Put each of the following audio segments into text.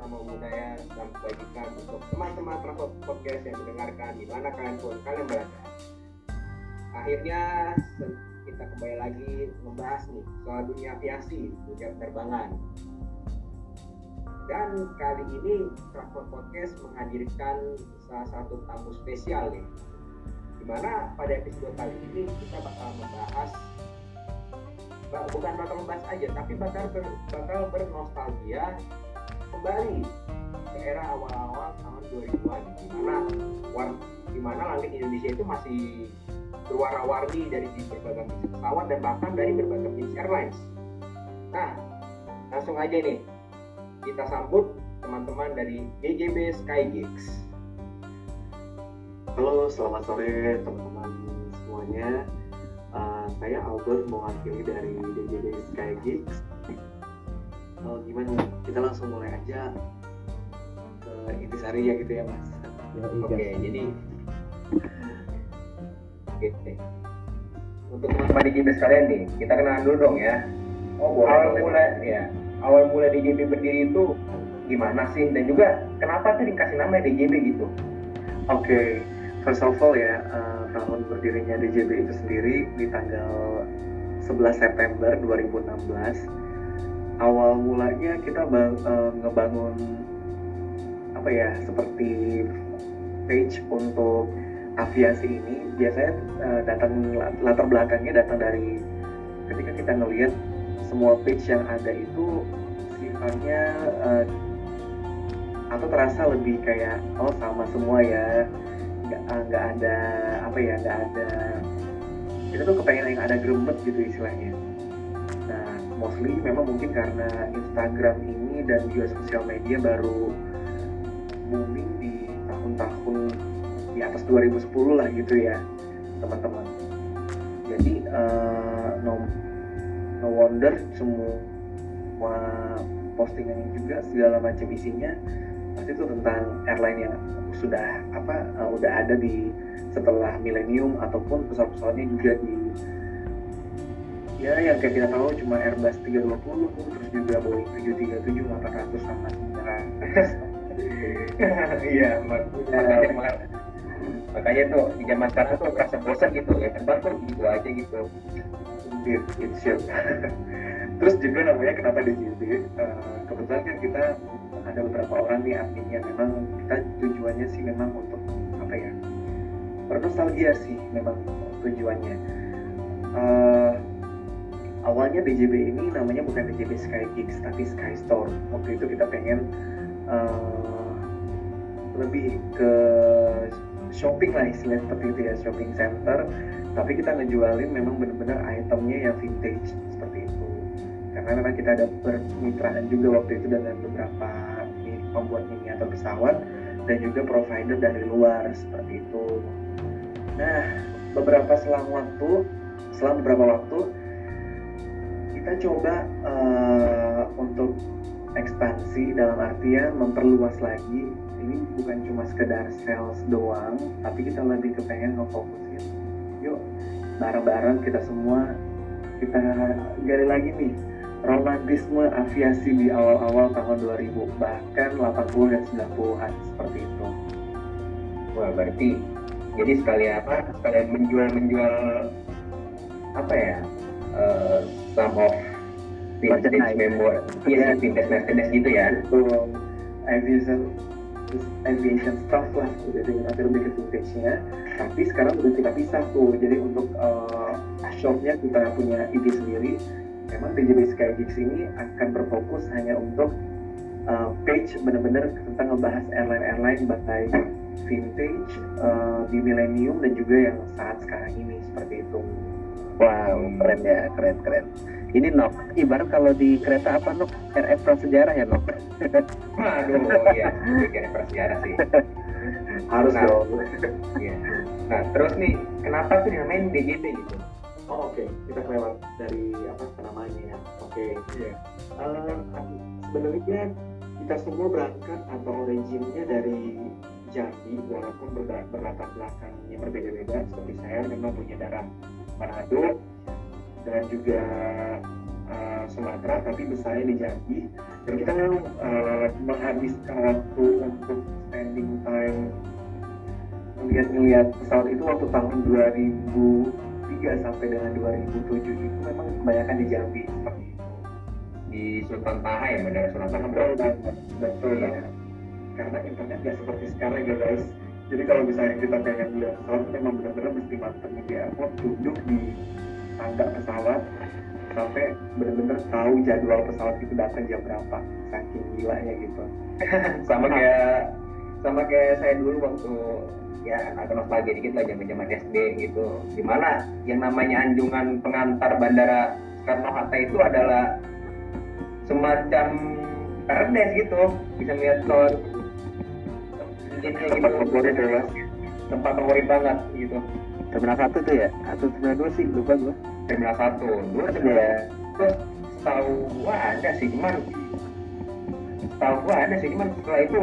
Namo Buddhaya, dan kebajikan untuk teman-teman Travel Podcast yang mendengarkan di mana kalian pun kalian berada. Akhirnya kita kembali lagi membahas nih soal dunia aviasi, dunia penerbangan. Dan kali ini Travel Podcast menghadirkan salah satu tamu spesial nih. Di mana pada episode kali ini kita bakal membahas bukan bakal membahas aja tapi bakal ber, bakal bernostalgia kembali ke era awal-awal tahun 2000-an di mana di mana langit Indonesia itu masih berwarna-warni dari berbagai jenis pesawat dan bahkan dari berbagai jenis airlines. Nah, langsung aja nih kita sambut teman-teman dari DJB Skygeeks. Halo, selamat sore teman-teman semuanya saya Albert mewakili dari DJD Sky Geeks oh, gimana kita langsung mulai aja ke intisari ya gitu ya mas. Ya, oke okay, jadi oke okay. untuk teman-teman DJB sekalian nih kita kenalan dulu dong ya. Oh boleh awal mulai ya awal mulai DJB berdiri itu gimana sih? Dan juga kenapa tuh dikasih nama DJB gitu? Oke okay. first of all ya uh, tahun berdirinya DJB itu sendiri di tanggal 11 September 2016 awal mulanya kita bang, uh, ngebangun apa ya seperti page untuk aviasi ini biasanya uh, datang latar belakangnya datang dari ketika kita ngelihat semua page yang ada itu sifatnya uh, atau terasa lebih kayak oh sama semua ya nggak nggak ada apa ya nggak ada kita tuh kepengen yang ada gremet gitu istilahnya mostly memang mungkin karena Instagram ini dan juga sosial media baru booming di tahun-tahun di atas 2010 lah gitu ya teman-teman. Jadi uh, no no wonder semua postingan juga segala macam isinya pasti itu tentang airline yang sudah apa uh, udah ada di setelah milenium ataupun pesawat-pesawatnya juga di ya yang kayak kita tahu cuma Airbus 320 terus juga Boeing 737 800 sama 900 iya makanya, makanya tuh di zaman sekarang tuh kerasa bosan gitu ya terbang tuh gitu aja gitu. Indeed, it terus juga namanya kenapa DJB uh, eh, kebetulan kan kita ada beberapa orang nih artinya memang kita tujuannya sih memang untuk apa ya bernostalgia sih memang tujuannya. Uh, awalnya DJB ini namanya bukan DJB Sky Geeks tapi Sky Store waktu itu kita pengen uh, lebih ke shopping lah istilahnya seperti itu ya shopping center. Tapi kita ngejualin memang benar-benar itemnya yang vintage seperti itu. Karena memang kita ada permitraan juga waktu itu dengan beberapa pembuat miniatur pesawat dan juga provider dari luar seperti itu. Nah, beberapa selang waktu, selang beberapa waktu kita coba uh, untuk ekspansi dalam artian memperluas lagi. Ini bukan cuma sekedar sales doang, tapi kita lebih kepengen ngefokusin. Yuk, bareng-bareng kita semua kita gali lagi nih romantisme aviasi di awal-awal tahun 2000 bahkan 80 dan 90-an seperti itu. Wah berarti jadi sekalian apa sekalian menjual menjual apa ya uh, some of vintage memory iya yeah, vintage Mercedes gitu ya. Itu aviation aviation stuff lah jadi nanti lebih ke vintage nya tapi sekarang udah kita pisah tuh. Jadi untuk uh, shopnya kita punya ide sendiri memang DJB Sky Geeks ini akan berfokus hanya untuk uh, page benar-benar tentang ngebahas airline-airline baik vintage uh, di millennium dan juga yang saat sekarang. Wow, keren ya, keren keren. Ini Nok, ibarat kalau di kereta apa Nok? RF prasejarah ya Nok? Waduh, iya, RF prasejarah sih. Harus nah, dong. Iya. Nah, terus nih, kenapa tuh dinamain DJB gitu? oh oke okay. kita kelewat dari apa namanya ya oke okay. yeah. uh, sebenarnya kita semua berangkat atau originnya dari Jambi walaupun ber berlatar belakang yang berbeda-beda seperti saya memang punya darah Manado dan juga uh, Sumatera tapi besarnya di Jambi. Dan kita uh, menghabiskan waktu untuk spending time melihat-lihat pesawat itu waktu tahun 2003 sampai dengan 2007 itu memang kebanyakan di Jambi seperti itu. Di Sultan Taha ya bandara Sultan Taha betul betul ya karena internet nggak seperti sekarang ya guys. Jadi kalau misalnya kita pengen lihat pesawat memang benar-benar mesti mantengin di airport duduk di tangga pesawat sampai benar-benar tahu jadwal pesawat itu datang jam berapa. Saking gilanya gitu. Sama kayak sama kayak saya dulu waktu ya agak nostalgia dikit lah zaman zaman SD gitu. Di mana yang namanya anjungan pengantar bandara Soekarno Hatta itu adalah semacam perdes gitu. Bisa melihat ton tempat gitu favorit ya tempat favorit banget gitu. Terminal satu tuh ya? Atau terminal dua sih lupa gua. Terminal satu. Dua terminal ya. tahu gua ada sih cuman tahu gua ada sih cuman setelah itu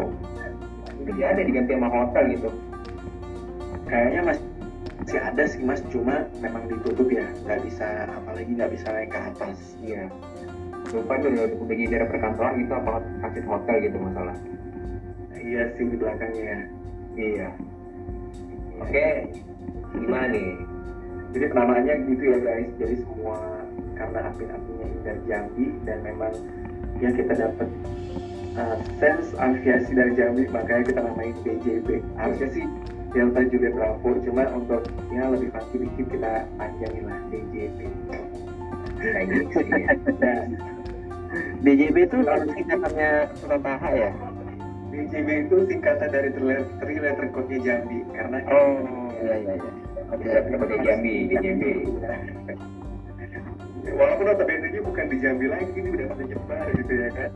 tidak ada diganti sama hotel gitu. Kayaknya mas masih ada sih mas. Cuma memang ditutup ya nggak bisa apalagi nggak bisa naik ke atas iya. Lupa itu udah jadi daerah perkantoran gitu apa kasih hotel gitu masalah iya sih di belakangnya ya. Iya. Oke okay. gimana nih? Jadi penamaannya gitu ya guys. Jadi semua karena api-apinya indah Jambi dan memang ya kita dapat uh, sense aviasi dari Jambi makanya kita namain BJB harusnya sih Delta Juliet Bravo cuma untuk ya lebih pasti dikit kita panjangin lah BJB kayak gitu ya. BJB itu singkatannya Surataha ya BJB itu singkatan dari three letter code-nya Jambi karena oh iya iya iya Oke, pakai Jambi, BJB. Walaupun notabene bukan di Jambi lagi, ini udah pada nyebar gitu ya kan.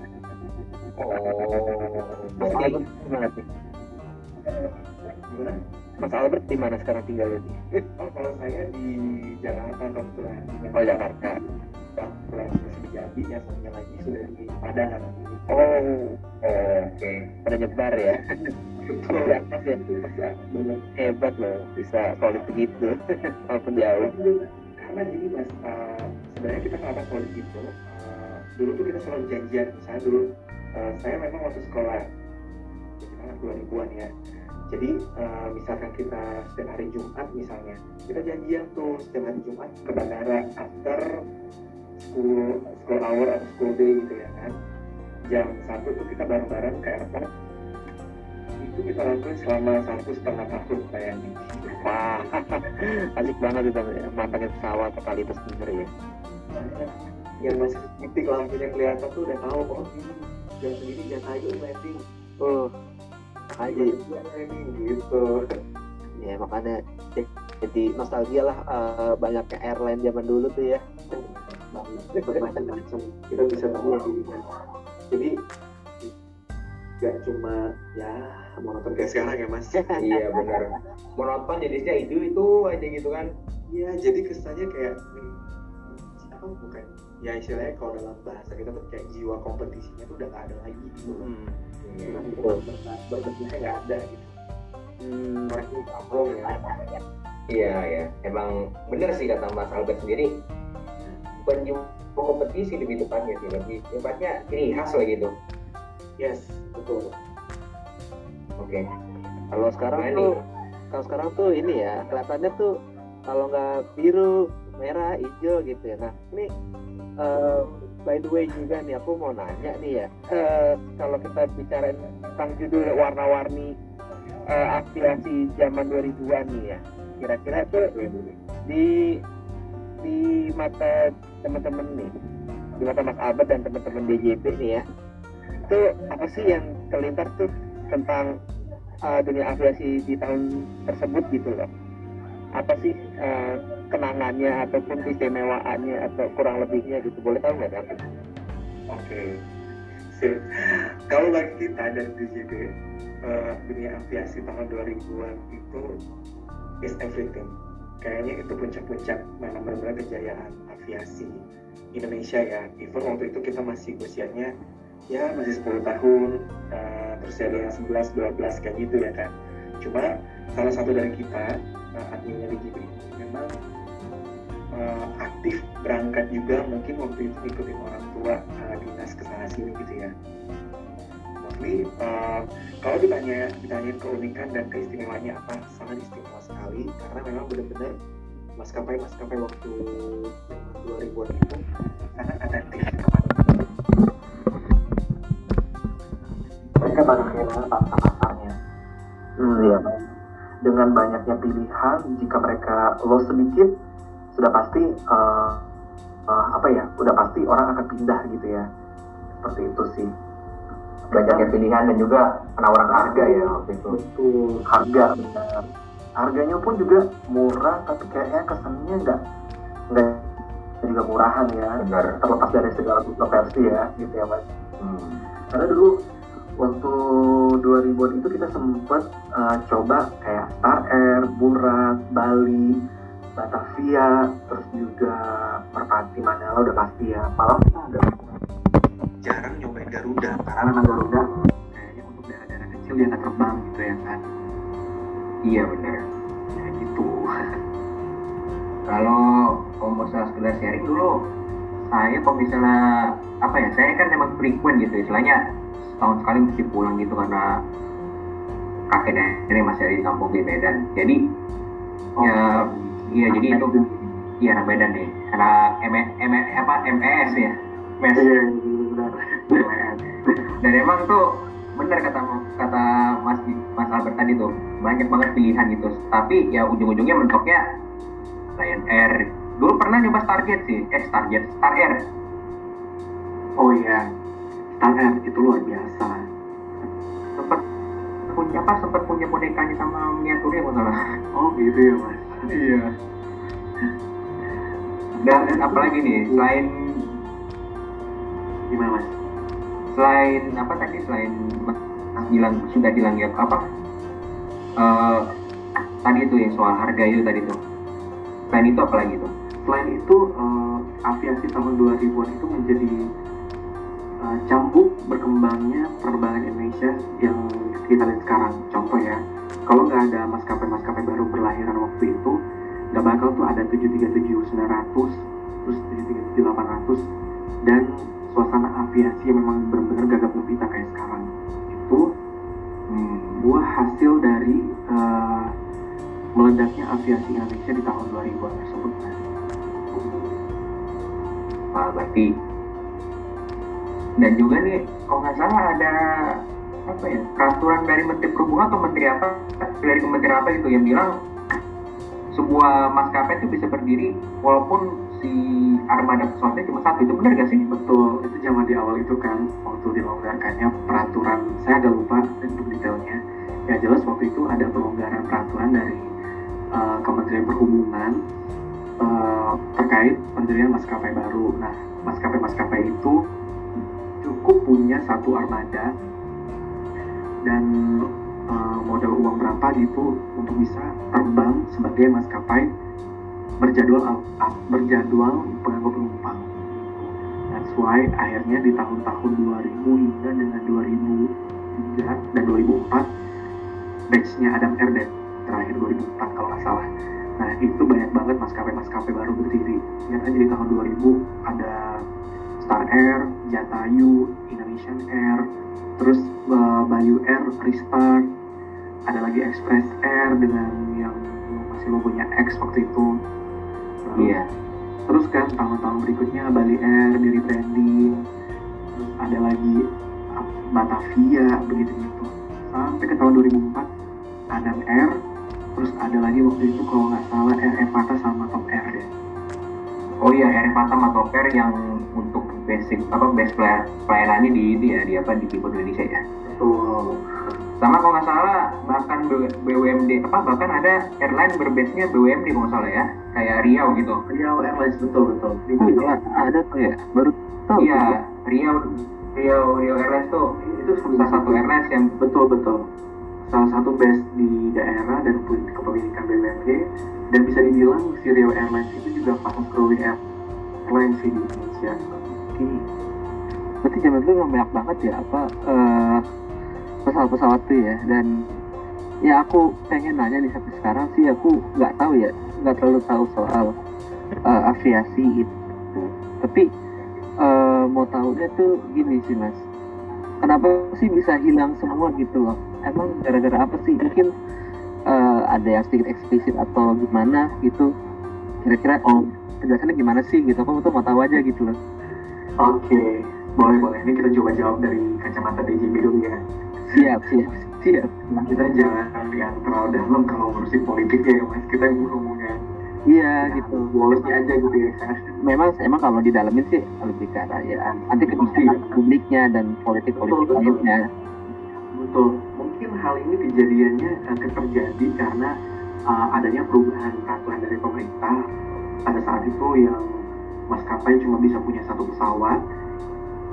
Oh, berarti gimana sih? Mas Albert di mana sekarang tinggalnya? Oh, kalau saya di Jakarta kebetulan. Oh, Jakarta. Kebetulan masih di Jambi, ya satunya lagi sudah di Padang. Oh, oh oke. Okay. Pada nyebar ya. Ya. Hebat loh, bisa solid begitu. Walaupun jauh. Karena gini mas, uh, sebenarnya kita kenapa solid gitu? Uh, dulu tuh kita selalu janjian. Saya dulu, uh, saya memang waktu sekolah, sekitar 2000-an ya jadi uh, misalkan kita setiap hari Jumat misalnya kita janjian tuh setiap hari Jumat ke bandara after school school hour atau school day gitu ya kan jam satu tuh kita bareng-bareng ke airport. Itu kita lakukan selama satu setengah tahun bayangin. Wah asik banget itu mantapin pesawat kali itu sendiri ya. Yang masih titik lampunya kelihatan tuh udah tahu ini jam segini jam ayo landing. Oh aja gitu. Ya makanya jadi nostalgia lah uh, banyaknya airline zaman dulu tuh ya. Macam-macam kita bisa tahu jadi gak cuma ya monoton kayak sekarang ya mas. Iya benar. Monoton jadinya itu itu aja gitu kan. Iya jadi kesannya kayak apa bukan ya istilahnya kalau dalam bahasa kita tuh kayak jiwa kompetisinya tuh udah gak ada lagi gitu. Hmm berbentuknya nggak ada gitu. Hmm. kampung ya. Iya ya emang bener sih kata Mas Albert sendiri. Bukan kompetisi lebih tepatnya sih lebih tepatnya ini khas lah gitu yes betul oke okay. kalau sekarang nah, tuh kalau sekarang tuh ini ya kelihatannya tuh kalau nggak biru merah hijau gitu ya nah ini uh, by the way juga nih aku mau nanya nih ya uh, kalau kita bicara tentang judul warna-warni uh, aspirasi zaman 2000-an nih ya kira-kira tuh di di mata teman-teman nih di mata Mas Abad dan teman-teman DJP nih ya. Itu apa sih yang terlintas tuh tentang uh, dunia aviasi di tahun tersebut gitu loh? Apa sih uh, kenangannya ataupun istimewaannya atau kurang lebihnya gitu? Boleh tahu nggak Oke, okay. Kalau bagi kita dari DJD uh, dunia aviasi tahun 2000-an itu is everything. Kayaknya itu puncak-puncak mana benar kejayaan aviasi Indonesia ya. Even waktu itu kita masih usianya ya masih 10 tahun, uh, terus ya 11, 12 kayak gitu ya kan. Cuma salah satu dari kita uh, adminnya di GP memang uh, aktif berangkat juga mungkin waktu itu ikutin orang tua uh, dinas ke sana sini gitu ya mostly uh, kalau ditanya ditanya keunikan dan keistimewaannya apa sangat istimewa sekali karena memang benar-benar maskapai maskapai waktu 2000-an itu sangat atentif mereka baru kehilangan bangsa pasarnya. Hmm, iya. Dengan banyaknya pilihan jika mereka lo sedikit sudah pasti uh, uh, apa ya udah pasti orang akan pindah gitu ya. Seperti itu sih. Banyaknya pilihan dan juga penawaran harga ya waktu itu. Betul. Harga benar harganya pun juga murah tapi kayaknya kesannya enggak enggak juga murahan ya Benar. terlepas dari segala kontroversi ya gitu ya mas hmm. karena dulu waktu 2000-an itu kita sempat uh, coba kayak Star Air, Burak, Bali, Batavia, terus juga Merpati Manala udah pasti ya. Malah kita ada jarang nyobain Garuda karena memang Garuda kayaknya untuk daerah-daerah kecil dia nggak terbang gitu ya kan. Iya benar. Ya gitu. kalau kalau misalnya sekedar sharing dulu saya kalau misalnya apa ya saya kan emang frequent gitu istilahnya setahun sekali mesti pulang gitu karena kakek nenek masih ada di kampung di Medan. Jadi Oh, ya iya jadi itu iya anak Medan nih. Anak M, M, apa MES ya? MES Iya, benar. dan emang tuh benar kata kata Mas Mas Albert tadi tuh banyak banget pilihan gitu. Tapi ya ujung-ujungnya mentoknya Lion Air. Dulu pernah nyoba Stargate sih. Eh Stargate Star Air. Oh iya, Star Air itu luar biasa. sempat punya apa? Sempat punya bonekanya sama miniaturnya kalau nggak salah. Oh gitu ya mas. iya. Dan apalagi nih selain Gimana mas? Selain apa tadi? Selain Mas bilang sudah bilang ya apa? Eh tadi itu yang soal harga itu tadi tuh. Selain itu apa lagi tuh? Selain itu, eh, aviasi tahun 2000-an itu menjadi eh, cambuk berkembangnya penerbangan Indonesia yang kita lihat sekarang. Contoh ya, kalau nggak ada maskapai-maskapai baru berlahiran waktu itu, nggak bakal tuh ada 737-900, terus 737-800, dan suasana aviasi yang memang benar-benar gagap gempita kayak sekarang. Itu hmm. buah hasil dari eh, meledaknya aviasi Indonesia di tahun 2000-an tersebut. Wah, berarti dan juga nih kalau nggak salah ada apa ya peraturan dari Menteri Perhubungan atau Menteri apa dari Kementerian apa gitu yang bilang sebuah maskapai itu bisa berdiri walaupun si armada pesawatnya cuma satu itu benar gak sih? Betul, itu zaman di awal itu kan waktu dilonggarkannya peraturan, saya agak lupa untuk detailnya. Ya jelas waktu itu ada pelonggaran peraturan dari uh, Kementerian Perhubungan uh, terkait pendirian maskapai baru. Nah, maskapai-maskapai itu cukup punya satu armada dan uh, modal uang berapa gitu untuk bisa terbang sebagai maskapai berjadwal al- berjadwal pengangkut penumpang. That's why akhirnya di tahun-tahun 2000 hingga dengan 2003 dan 2004 batchnya Adam Air dan terakhir 2004 kalau nggak salah. Nah itu banyak banget maskapai-maskapai baru berdiri. Lihat aja di tahun 2000 ada Star Air, Jatayu, Indonesian Air, terus uh, Bayu Air, Restart, ada lagi Express Air dengan yang masih logonya X waktu itu. Iya. terus kan tahun-tahun berikutnya Bali Air di rebranding terus ada lagi Batavia begitu gitu sampai ke tahun 2004 Adam Air terus ada lagi waktu itu kalau nggak salah Air Evata sama Top Air deh Oh iya, Air Fatam atau Air yang untuk basic apa base pelayanannya di itu ya di apa di tipe Indonesia ya. betul Sama kalau nggak salah bahkan BUMD apa bahkan ada airline berbase-nya BUMD kalau nggak salah ya kayak Riau gitu. Riau Airlines betul betul Oh iya, ada tuh ya. Baru tahu. Iya, Riau Riau Riau Airlines tuh itu salah satu airlines yang betul betul salah satu base di daerah dan kepemilikan BUMD dan bisa dibilang si Riau Airlines itu juga fastest growing airline sih di Indonesia Oke. Berarti zaman dulu memang banyak banget ya apa eh, pesawat-pesawat tuh ya dan ya aku pengen nanya nih sampai sekarang sih aku nggak tahu ya nggak terlalu tahu soal uh, aviasi gitu tapi uh, mau tahunya tuh gini sih mas. Kenapa sih bisa hilang semua gitu loh? Emang gara-gara apa sih? Mungkin uh, ada yang sedikit eksplisit atau gimana gitu. Kira-kira oh penjelasannya gimana sih gitu? Aku tuh mau tahu aja gitu loh. Oke okay. boleh boleh. Ini kita coba jawab dari kacamata DJB dulu ya siap siap siap. Nah, kita jangan yang terlalu dalam kalau ngurusin politik ya mas. Kita yang ngomongnya iya nah, gitu. bolehnya aja gitu ya. Memang emang kalau di dalamin sih lebih ke arah ya nanti kebijakan publiknya dan politik politik lainnya. Betul. Mungkin hal ini kejadiannya uh, terjadi karena uh, adanya perubahan peraturan dari pemerintah. Pada saat itu yang maskapai cuma bisa punya satu pesawat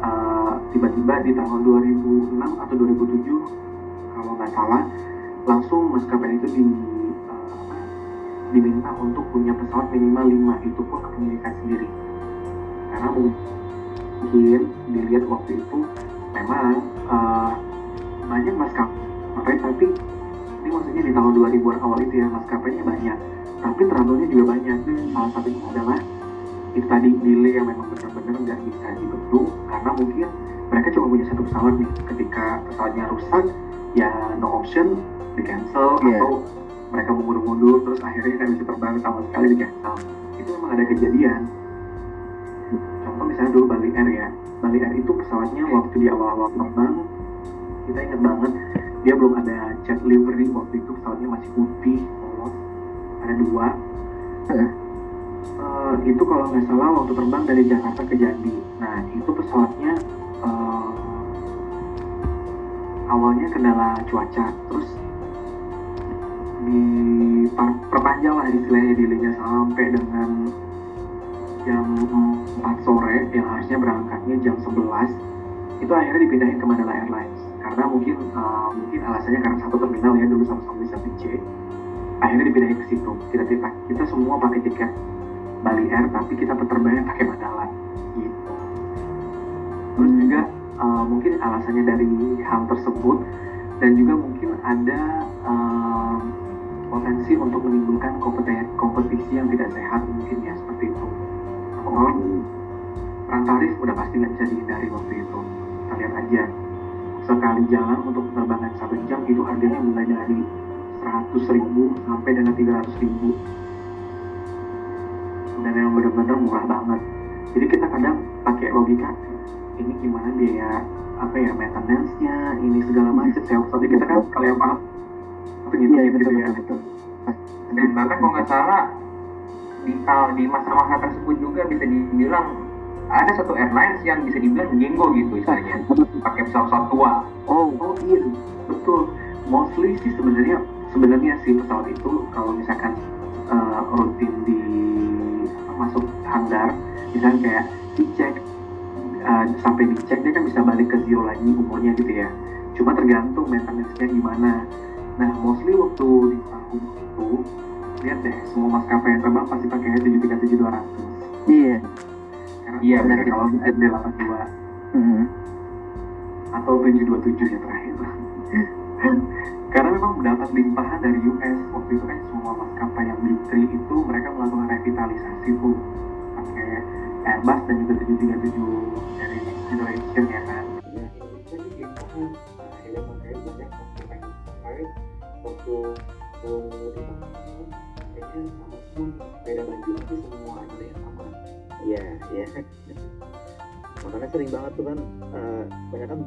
uh, tiba-tiba di tahun 2006 atau 2007 kalau nggak salah langsung maskapai itu di diminta untuk punya pesawat minimal 5 itu pun kepemilikan sendiri. Karena mungkin dilihat waktu itu memang uh, banyak maskapai tapi ini maksudnya di tahun 2000-an awal itu ya maskapainya banyak. Tapi trouble juga banyak. Salah satunya adalah itu tadi delay yang memang benar-benar nggak bisa dibendung karena mungkin mereka cuma punya satu pesawat nih. Ketika pesawatnya rusak ya no option di cancel yeah. atau mereka mundur-mundur terus akhirnya nggak bisa terbang sama sekali di cancel. Itu memang ada kejadian. Contoh misalnya dulu Bali Air ya. Bali Air itu pesawatnya waktu di awal-awal terbang kita ingat banget dia belum ada jet livery waktu itu pesawatnya masih putih polos. Ada dua uh, itu kalau nggak salah waktu terbang dari Jakarta ke Jambi. Nah itu pesawatnya uh, awalnya kendala cuaca. Terus diperpanjang lah istilahnya delaynya sampai dengan jam 4 sore yang harusnya berangkatnya jam 11 itu akhirnya dipindahin ke Mandala Airlines. Karena mungkin uh, mungkin alasannya karena satu terminal ya dulu sama-sama bisa C akhirnya dipindahin ke situ. Kita kita semua pakai tiket Bali Air tapi kita penerbangan pakai Mandala gitu terus juga uh, mungkin alasannya dari hal tersebut dan juga mungkin ada uh, potensi untuk menimbulkan kompetisi yang tidak sehat mungkin ya seperti itu. Oh, perang tarif udah pasti nggak bisa dihindari waktu itu. Kita lihat aja sekali jalan untuk penerbangan satu jam itu harganya mulai dari 100 ribu sampai dengan 300 ribu dan yang benar-benar murah banget. Jadi kita kadang pakai logika ini gimana biaya apa ya maintenance-nya ini segala macam saya kita kan kalian paham begitu ya, gitu ya. betul. dan bahkan kalau nggak salah di di masa-masa tersebut juga bisa dibilang ada satu airlines yang bisa dibilang jenggo gitu istilahnya. Pakai pesawat-pesawat tua. Oh. Oh iya. Betul. Mostly sih sebenarnya sebenarnya sih pesawat itu kalau misalkan uh, rutin di masuk hanggar misalnya kayak dicek uh, sampai dicek dia kan bisa balik ke zero lagi umurnya gitu ya cuma tergantung maintenance-nya gimana Nah, mostly waktu di tahun itu, lihat deh, semua maskapai yang terbang pasti pakai tujuh tiga tujuh dua ratus. Iya. Karena iya, benar kalau SD delapan dua mm-hmm. atau tujuh dua tujuh yang terakhir. Karena memang mendapat limpahan dari US waktu itu kan semua maskapai yang big itu mereka melakukan revitalisasi tuh pakai Airbus dan juga tujuh tiga tujuh dari generation ya kan. beda baju tapi semua ada yang sama iya iya makanya sering banget tuh kan uh, banyak kan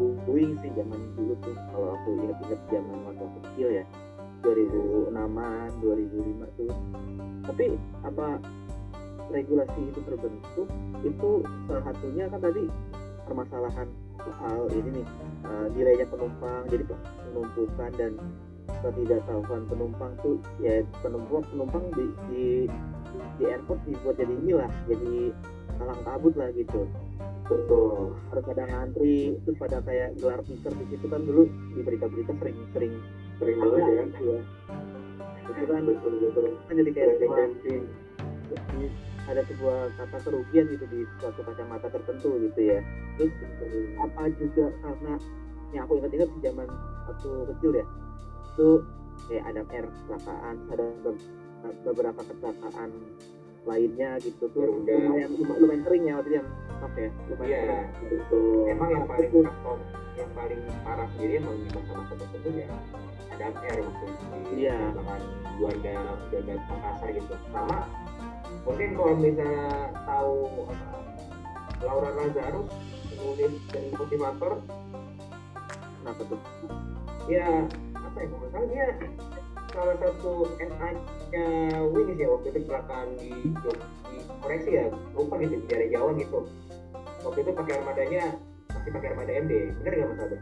sih zaman dulu tuh. Kalau aku inget-inget zaman waktu kecil ya 2006an 2005 tuh. Tapi apa regulasi itu terbentuk itu salah satunya kan tadi permasalahan soal ini nih uh, delaynya penumpang. Jadi penumpukan dan ketidaktahuan penumpang tuh ya penumpang penumpang di di, di airport dibuat jadi inilah jadi kalang kabut lah gitu betul. Harus ada ngantri terus pada kayak gelar tikar di situ kan dulu di berita-berita sering sering sering banget ya. Iya. Itu kan betul betul. kan jadi kayak sebuah, ada sebuah kata kerugian gitu di suatu kacamata tertentu gitu ya. Terus apa juga karena yang aku ingat-ingat di zaman waktu kecil ya itu kayak ada air kecelakaan ada beberapa kecelakaan lainnya gitu tuh Garuda. lumayan lumayan sering ya yang top ya lumayan Iya. sering. betul emang yang paling yang paling parah sendiri emang di masa-masa tersebut ya ada Air waktu itu di Iya. lapangan Juanda Juanda Makassar gitu sama mungkin kalau misalnya tahu apa, Laura Lazarus penulis dan motivator kenapa tuh ya apa ya kalau dia salah satu NA nya Wings ya waktu itu kecelakaan di, di koreksi ya lupa gitu di daerah Jawa gitu waktu itu pakai armadanya masih pakai armada MD bener nggak mas?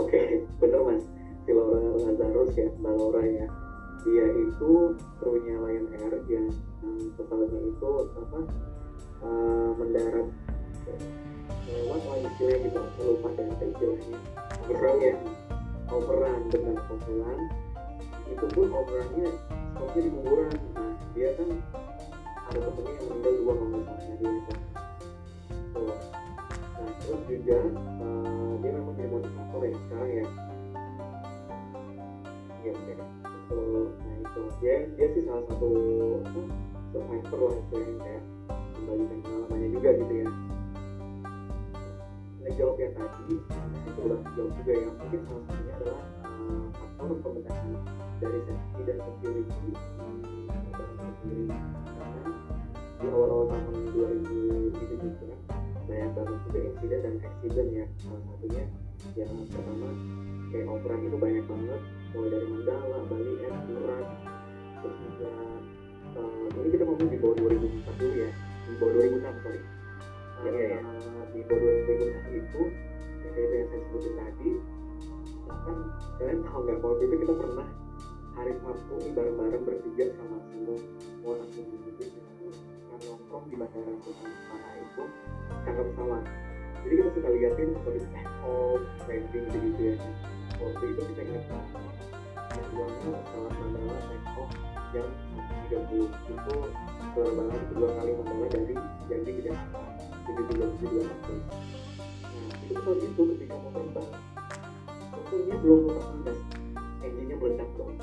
Oke, bener mas. Si Laura Lazarus ya, Mbak Laura ya. Dia itu krunya Lion Air yang yang pesawatnya itu apa eh, mendarat eh, lewat lah istilahnya gitu, lupa apa istilahnya. Overrun ya, overrun benar overrun. Itu pun overrunnya stopnya di kuburan. Nah dia kan ada temennya yang meninggal dua kalau dia itu. Tuh. Nah terus juga eh, dia memang jadi motivator ya sekarang ya Iya itu nah itu dia dia sih salah satu apa, survivor lah istilahnya kayak membagikan pengalamannya juga gitu ya ngejawab yang tadi itu udah jawab juga ya. Mungkin salah satunya adalah eh, faktor pembedahan dari safety dan security. Sendiri karena di awal-awal tahun 2000 itu juga banyak banget juga insiden dan accident ya. Salah satunya yang pertama kayak overrun itu banyak banget. Mulai dari Mandala, Bali, Air, Murad terus juga eh, ini kita ngomong di bawah 2004 dulu ya. Di bawah 2006 sorry Iya. Eh, di bawah 2006 itu yang kayak yang saya sebutin tadi bahkan kalian tahu nggak kalau itu kita pernah hari Sabtu ini bareng-bareng bertiga sama semua semua anak muda itu yang nongkrong di bandara Sultan Sana itu tangga pesawat jadi kita suka liatin story take off landing gitu ya. Waktu itu kita ingat banget jadwalnya pesawat Mandala off jam 1.30 itu penerbangan kedua kali Mandala dari Jambi ke Jakarta jadi tiga dua waktu nah itu saat itu ketika mau terbang waktunya belum lepas engine-nya meledak dong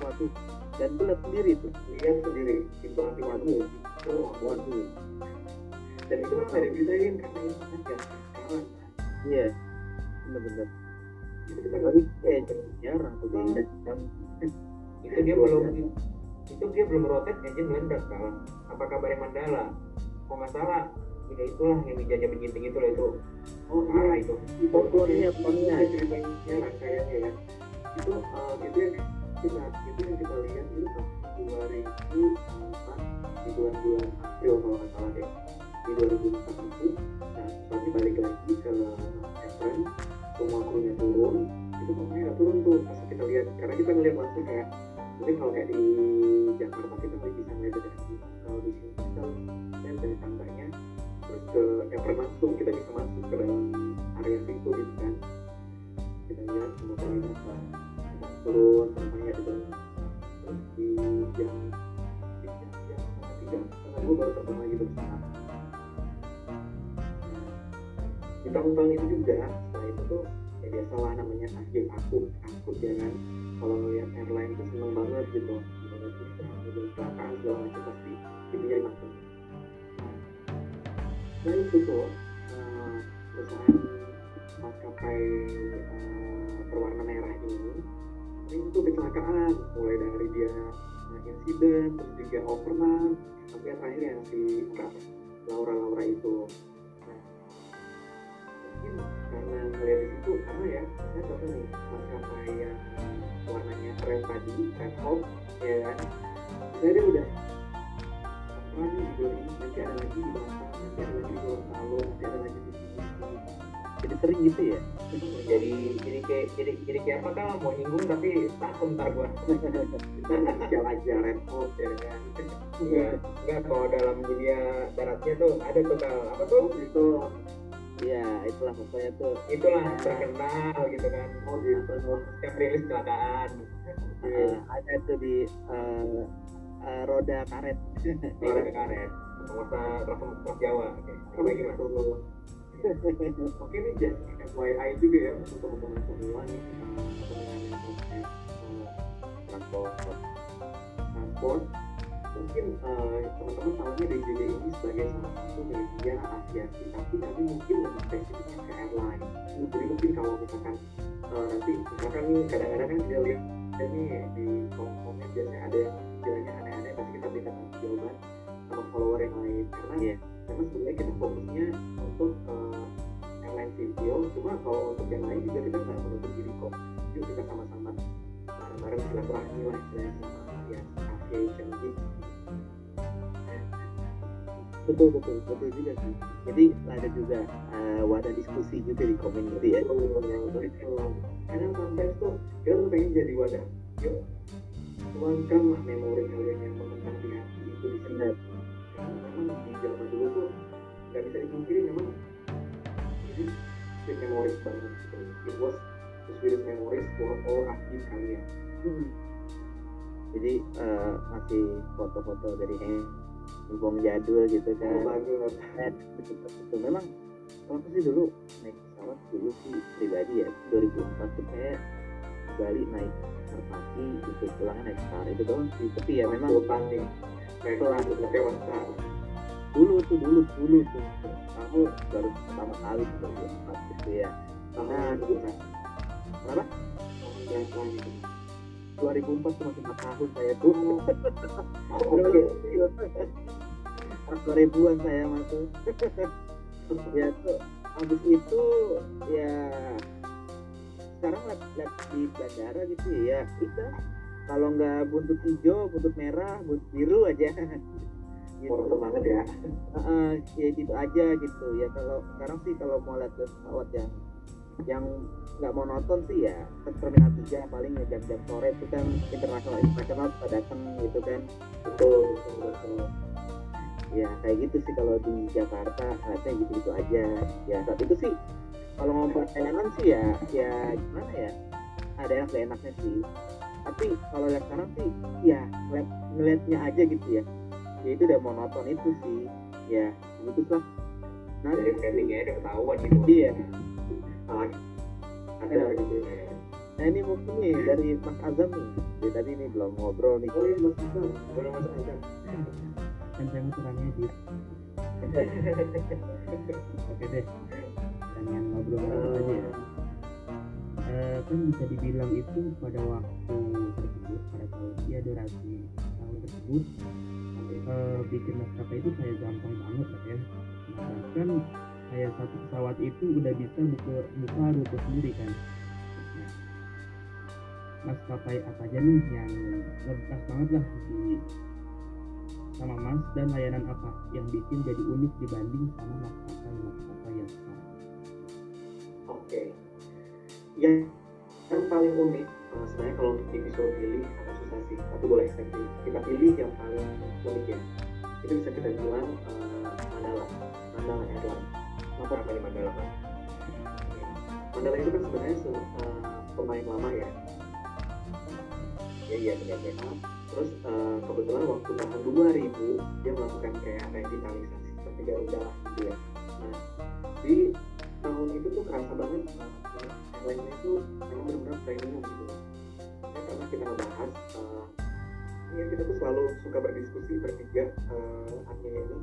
waduh dan itu sendiri tuh lihat sendiri itu nanti waduh oh, waduh dan itu kan ada dibedain karena internet ya sekarang iya bener-bener yang itu dia belum itu dia belum rotate engine meledak kan apa kabarnya Mandala? Kok nggak salah ya itulah yang dijajah penyiting itu lah itu. Oh iya. Itu. Itu Tontonnya, tontonnya. ceritanya rangkaiannya ya. Itu eh, itu yang kita itu yang kita lihat itu tahun 2004 di bulan-bulan April kalau nggak salah deh di 2004 itu nah tapi balik lagi ke April semua krunya turun itu pokoknya nggak turun tuh pas kita lihat. Karena kita ngeliat langsung kayak mungkin kalau kayak di Jakarta kita tuh bisa ngeliat dari sini kalau di sini kita lihat dari tangganya ke langsung kita bisa masuk ke dalam area situ gitu kan. Kita lihat semua apa turun semuanya dalam terus di jam tiga setengah dua baru terbang lagi bersama di tahun-tahun itu juga setelah itu tuh ya biasalah namanya takjil akut akut ya kan. Kalau ngeliat airline tuh seneng banget gitu. Sih ada kecelakaan segala macam pasti itu jadi nah itu tuh eh, perusahaan maskapai eh, berwarna merah ini ini tuh kecelakaan. Mulai dari dia insiden terus juga overrun sampai terakhir yang si Laura Laura itu. Nah, mungkin karena ngeliat di situ karena ya saya contoh nih maskapai yang warnanya red tadi red hot ya kan? Saya dia udah overrun nih di bulan ini nanti ada lagi di Batam nanti ada lagi di Gorontalo nanti ada lagi di sini jadi sering gitu ya? Jadi jadi kayak jadi jadi kayak apa kan mau nyinggung tapi takut ntar gua. Inisial aja red hot ya kan? Enggak enggak kalau dalam dunia daratnya tuh ada tuh kal apa tuh? Itu iya itulah pokoknya tuh. Itulah terkenal gitu kan. Oh gitu yang rilis kecelakaan. Eh, ada tuh di eh, eh, roda karet. Ada karet. Penguasa kelas kelas Jawa. Oke Oke, gimana? Oke nih jadi FYI juga ya untuk teman-teman semua nih. Eh, eh, transport. Transport Sport mungkin uh, teman-teman tahunya DJB ini sebagai salah satu media aviasi tapi kami mungkin lebih spesifiknya ke airline. Jadi mungkin kalau misalkan uh, nanti misalkan kadang-kadang kan kita lihat ini di komen biasanya ada yang istilahnya aneh-aneh pasti kita minta jawaban sama follower yang lain. Karena yeah. karena sebenarnya kita fokusnya untuk uh, airline civil cuma kalau untuk yang lain juga kita nggak menutup diri kok. Yuk kita sama-sama bareng-bareng silaturahmi lah istilahnya sama ya aviation gitu betul betul betul juga sih. Jadi ada juga uh, wadah diskusi juga di komen gitu ya. Karena sometimes tuh kita tuh pengen jadi wadah? Yuk tuangkan lah memori kalian yang menentang di hati itu di sini karena memang di zaman dulu tuh nggak bisa dipungkiri memang. Ini sweet memories banget gitu it was the sweetest memories for all aktif kalian. Hmm. jadi uh, masih foto-foto dari handphone jadul gitu kan? Oh, bagus eh, betul, betul. memang kalau sih dulu naik pesawat dulu sih pribadi ya 2004 tuh kayak Bali naik merpati gitu pulangnya naik star. Itu doang sih tapi ya memang nih setelah dulu tuh dulu dulu tuh. Kamu baru pertama kali 2004 gitu ya. Nah kenapa? yang 2004 tuh masih 4 tahun saya tuh. Pas 2000-an saya masuk ya tuh habis itu ya sekarang lihat di bandara gitu ya. Itu kalau nggak buntut hijau buntut merah buntut biru aja. Gitu banget ya. Uh, ya gitu aja gitu. Ya kalau sekarang sih kalau mau lihat pesawat yang yang nggak mau nonton sih ya ke terminal tiga paling ya jam-jam sore itu kan internasional internasional pada datang gitu kan. Betul betul betul. Ya kayak gitu sih kalau di Jakarta kayaknya gitu gitu aja. Ya saat itu sih kalau ngomong enakan sih ya ya gimana ya ada yang gak enaknya sih tapi kalau lihat sekarang sih ya ngeliat, ngeliatnya aja gitu ya ya itu udah monoton itu sih ya gitu lah nah dari framingnya udah ketahuan gitu iya ada ya. gitu ya. Nah ini mungkin nih dari Mas Azam nih. Dari tadi nih belum ngobrol nih. Oh iya Mas Azam. Boleh Mas Azam. Kan saya mau kurangnya edit. Oke deh. Ngobrol aja ya. Uh, kan bisa dibilang itu pada waktu tersebut pada tahun ya durasi tahun tersebut uh, bikin maskapai itu saya gampang banget lah ya. Nah, bahkan kayak satu pesawat itu udah bisa buka buka rute sendiri kan. Nah, maskapai apa aja nih yang ngebekas banget lah di sama mas dan layanan apa yang bikin jadi unik dibanding sama maskapai maskapai yang sekarang oke. Okay. yang yang paling unik uh, sebenarnya kalau untuk disuruh pilih agak susah sih. Tapi boleh saya kita pilih yang paling unik ya. Itu bisa kita bilang uh, Mandala. Mandala Airlines. Apa namanya Mandala? Kan Mandala itu kan sebenarnya uh, pemain lama ya. Ya iya benar-benar terus uh, kebetulan waktu tahun 2000 dia melakukan kayak revitalisasi seperti Garuda gitu ya. Nah di tahun itu tuh kerasa banget uh, airline itu memang benar-benar premium gitu ya, karena kita ngebahas uh, ya kita tuh selalu suka berdiskusi bertiga uh, admin ini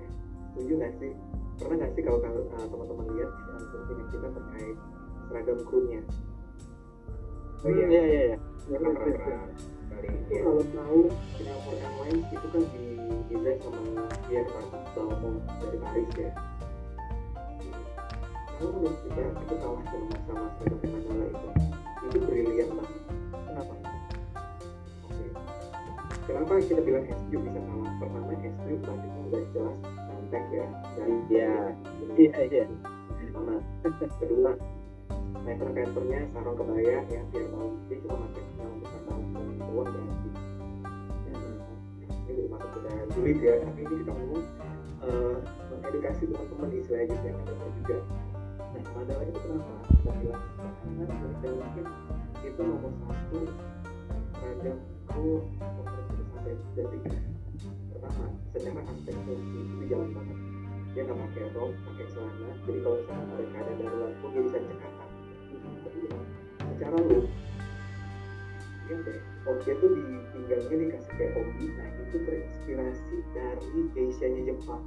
ya, setuju nggak sih pernah nggak sih kalau uh, teman-teman lihat uh, postingan kita terkait seragam krunya oh iya iya iya, iya. pernah pernah kali itu kalau tahu Singapore Airlines itu kan di desain sama Pierre Balmont dari Paris ya menurut kita itu kalah sama sama seragam Mandala itu itu brilian banget kenapa? Oke. Kenapa kita bilang SQ bisa kalah pertama SQ batiknya udah jelas kontak ya. Dari iya. iya iya. Sama. Kedua meter meternya sarung kebaya ya biar dia cuma pakai dalam besar tahun uang ya sih ini belum masuk ke sulit ya tapi ini kita ngomong uh, mengedukasi teman-teman istilahnya gitu yang ada juga nah masalah itu kenapa bilang karena dan mungkin itu nomor satu itu sampai detik pertama secara aspek fungsi itu jalan banget dia nggak pakai rok pakai celana jadi kalau misalnya ada keadaan darurat pun dia bisa cekatan secara look Iya deh. Oke tuh di pinggangnya dikasih kayak obi. Nah itu terinspirasi dari geishanya Jepang.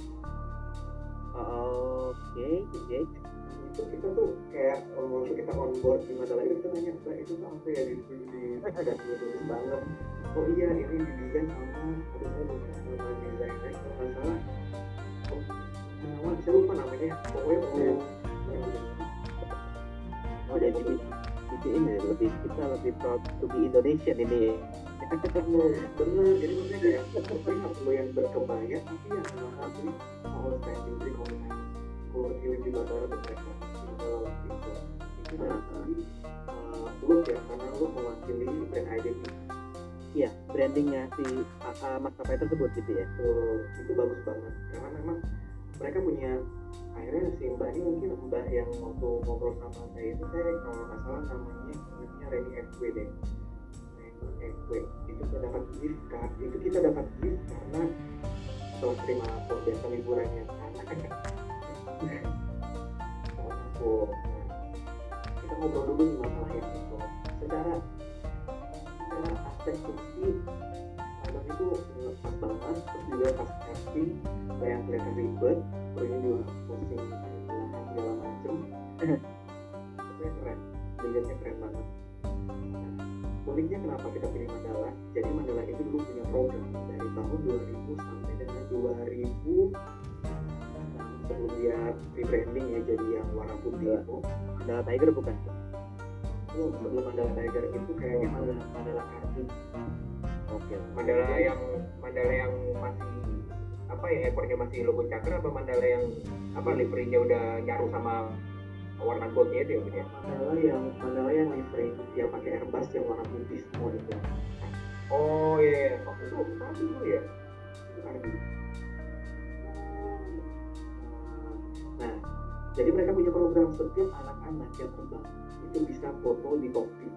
oke oke Itu kita tuh kayak waktu kita on board di Mandala itu kita nanya, Mbak itu tuh apa ya di di di banget. Oh iya ini didesain sama aduh saya lupa nama desainnya kalau nggak salah. Oh, nama saya lupa namanya. Pokoknya oh, oh jadi di, di ini lebih kita lebih proud to be Indonesian ini bener jadi maksudnya kayak perlu yang berkebaya tapi yang sama satu mau standing film di tuh mereka itu itu berarti uh, look ya karena lu mewakili brand identity. Iya brandingnya si uh, maskapai tersebut gitu ya. So, itu bagus banget. Karena memang mereka punya akhirnya si mbak ini mungkin mbak yang waktu ngobrol sama saya itu saya kalau nggak salah namanya ingatnya Reni FW deh. Reni FW itu kita dapat gift card itu kita dapat gift karena setelah terima lapor biasa liburannya. karena aku kita ngobrol dulu nih masalah yang itu secara secara aspek kursi Adam itu pas banget terus juga pas casting kayak kelihatan ribet ini juga posting segala macem pokoknya keren dilihatnya keren banget uniknya kenapa kita pilih Mandala jadi Mandala itu dulu punya program dari tahun 2000 sampai dengan 2000 nah, sebelum dia rebranding ya jadi yang warna putih Iya. itu ada Tiger bukan belum sebelum Mandala Tiger itu kayaknya Mandala Mandala Kartu oke Mandala yang Mandala yang masih apa ya ekornya masih logo cakra apa Mandala yang apa liverynya udah nyaru sama warna goldnya itu ya ya? Mandala yang Mandala yang livery yang pakai airbus yang warna putih semua itu. Oh iya, iya. oh itu tadi dulu ya. Itu Nah, jadi mereka punya program setiap anak-anak yang terbang itu bisa foto di kokpit.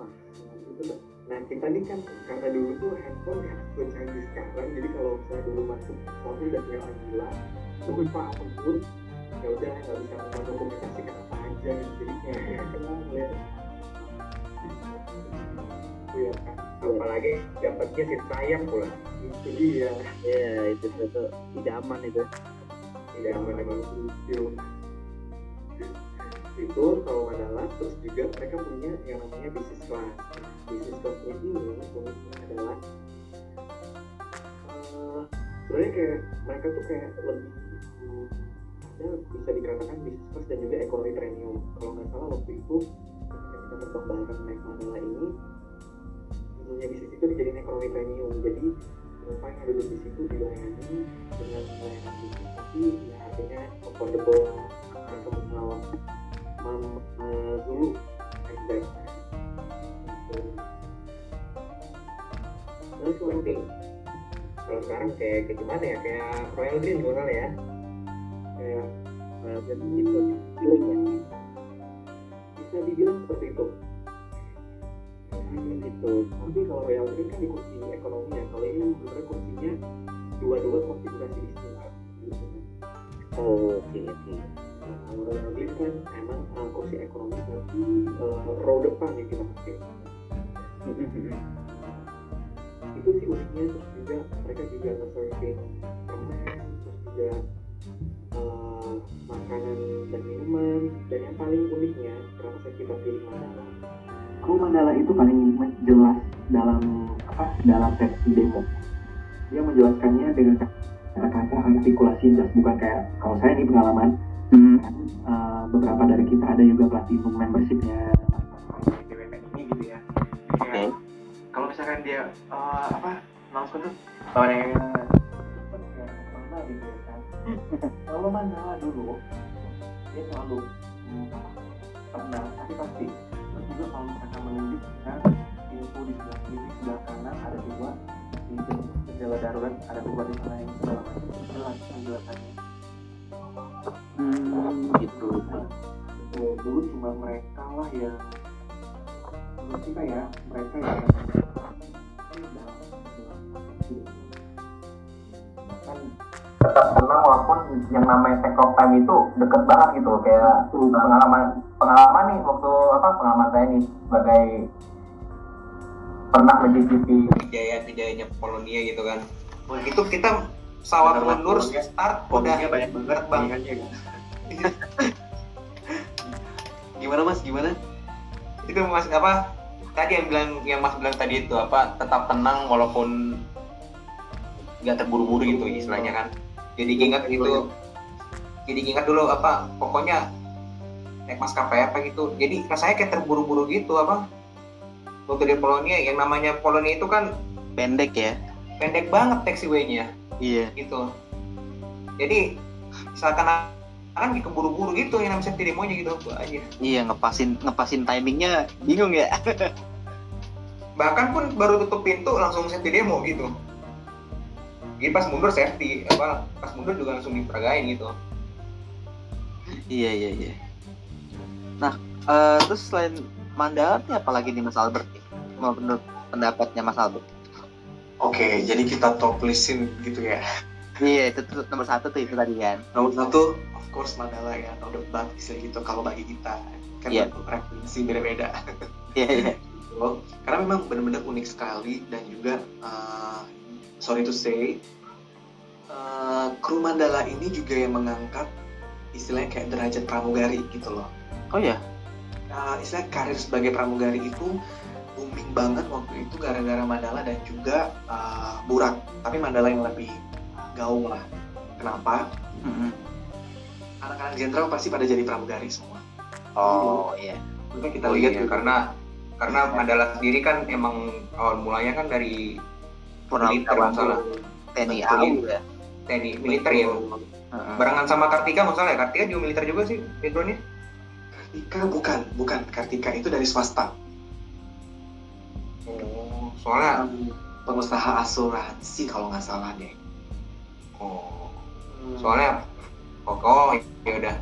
Wah, itu tuh Nah kita ini kan karena dulu tuh handphone nggak secanggih sekarang, jadi kalau misalnya dulu masuk foto udah kayak gila, lupa apa pun, ya udah nggak bisa mendokumentasikan apa aja, jadi kayak kenal ngeliat itu ya kan. Apalagi dapatnya si sayang pula. Itu dia. ya itu itu tidak aman itu Tidak aman emang film. Itu kalau adalah terus juga mereka punya yang namanya bisnis class. Bisnis classnya ini adalah eh, sebenarnya kayak mereka tuh kayak lebih ada bisa dikatakan bisnis class dan juga ekonomi premium. Kalau nggak salah waktu itu kita terbang bareng naik Mandala ini tentunya bisnis itu dijadiin ekonomi premium. Jadi penumpang yang duduk di situ dilayani dengan layanan bisnis tapi ya harganya affordable mereka mengenal mam eh, dulu gitu. Terus penting kalau sekarang kayak kayak gimana ya? Kayak Royal Green kali ya. Kayak Well, dan itu feelingnya bisa dibilang seperti itu gitu. Tapi kalau Royal Green kan di kursi ekonomi ya. Kalau ini sebenarnya kursinya dua-dua konfigurasi istilah gitu oh oke oke. Nah, kalau Royal Green kan emang uh, kursi ekonomi tapi uh, row depan yang kita pakai. Itu sih uniknya terus juga mereka juga nge-serving permen terus juga uh, makanan dan minuman dan yang paling uniknya kenapa saya kita pilih Mandala Kru Mandala itu paling jelas dalam apa dalam versi demo. Dia menjelaskannya dengan kata-kata artikulasi jelas bukan kayak kalau saya ini pengalaman Hmm. kan, eh, beberapa dari kita ada juga platinum membershipnya DWP ini gitu ya. Kayak, Kalau misalkan dia eh, apa announcement tuh bahwa yang mana gitu ya. Kalau Mandala dulu dia selalu hmm, tenang tapi pasti terus juga kalau misalkan menunjukkan info di sebelah kiri sebelah kanan ada dua di jendela darurat ada dua di sana yang segala macam jelas penjelasannya. Hmm, gitu. Betul, dulu cuma mereka lah yang menurut kita ya mereka yang senang walaupun yang namanya take off time itu deket banget gitu kayak pengalaman pengalaman nih waktu apa pengalaman saya nih sebagai pernah mencicipi kejayaan-kejayanya Polonia gitu kan. Wah, itu kita pesawat mundur Polonia. start udah. Polonia banyak banget kan. gimana mas? Gimana? Itu mas apa tadi yang bilang yang mas bilang tadi itu apa tetap tenang walaupun nggak terburu-buru gitu istilahnya kan jadi ingat gitu. jadi ingat dulu apa pokoknya naik maskapai apa gitu. Jadi rasanya kayak terburu-buru gitu apa? Waktu di Polonia yang namanya Polonia itu kan pendek ya? pendek banget taxiway-nya. Iya. Gitu. Jadi seakan akan keburu-buru gitu yang namanya demonya gitu aja. Iya ngepasin ngepasin timingnya bingung ya? Bahkan pun baru tutup pintu langsung safety demo gitu jadi pas mundur safety apa pas mundur juga langsung diperagain gitu. Iya iya iya. Nah eh, terus selain Mandala nih apalagi nih Mas Albert nih? Menurut pendapatnya Mas Albert? Oke jadi kita top listin gitu ya. Iya itu tuh nomor satu tuh itu tadi kan. Nomor satu of course Mandala ya. No debat istilah gitu kalau bagi kita. Kan Iya. referensi beda-beda. Iya iya. Gitu. karena memang benar-benar unik sekali dan juga uh, sorry to say uh, kru Mandala ini juga yang mengangkat istilahnya kayak derajat pramugari gitu loh. Oh ya uh, istilah karir sebagai pramugari itu booming banget waktu itu gara-gara Mandala dan juga uh, Burak tapi Mandala yang lebih gaung lah. Kenapa? Anak-anak jenderal pasti pada jadi pramugari semua. Oh iya. Maka kita oh lihat iya tuh, karena karena Mandala sendiri kan emang awal mulanya kan dari Purnawirawan TNI. AU ya TNI militer ya. Heeh. barengan sama Kartika masalah ya? Kartika juga militer juga sih backgroundnya. Kartika bukan bukan. Kartika itu dari swasta. Oh soalnya pengusaha asuransi kalau nggak salah deh. Oh soalnya oh, oh ya udah.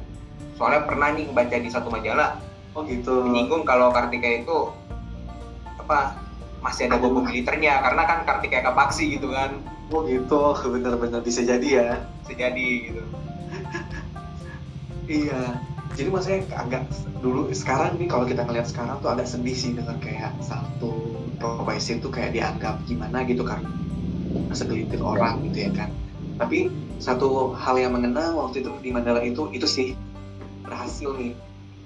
Soalnya pernah nih baca di satu majalah. Oh gitu. Menyinggung kalau Kartika itu apa masih ada bobo militernya. Karena kan Kartika Kapaksi gitu kan oh gitu. Bener-bener bisa jadi ya. Bisa jadi gitu. Iya. Jadi maksudnya agak dulu sekarang nih kalau kita ngeliat sekarang tuh agak sedih sih dengan kayak satu profesi itu kayak dianggap gimana gitu karena segelintir orang gitu ya kan. Tapi satu hal yang mengenal waktu itu di Mandala itu itu sih berhasil nih.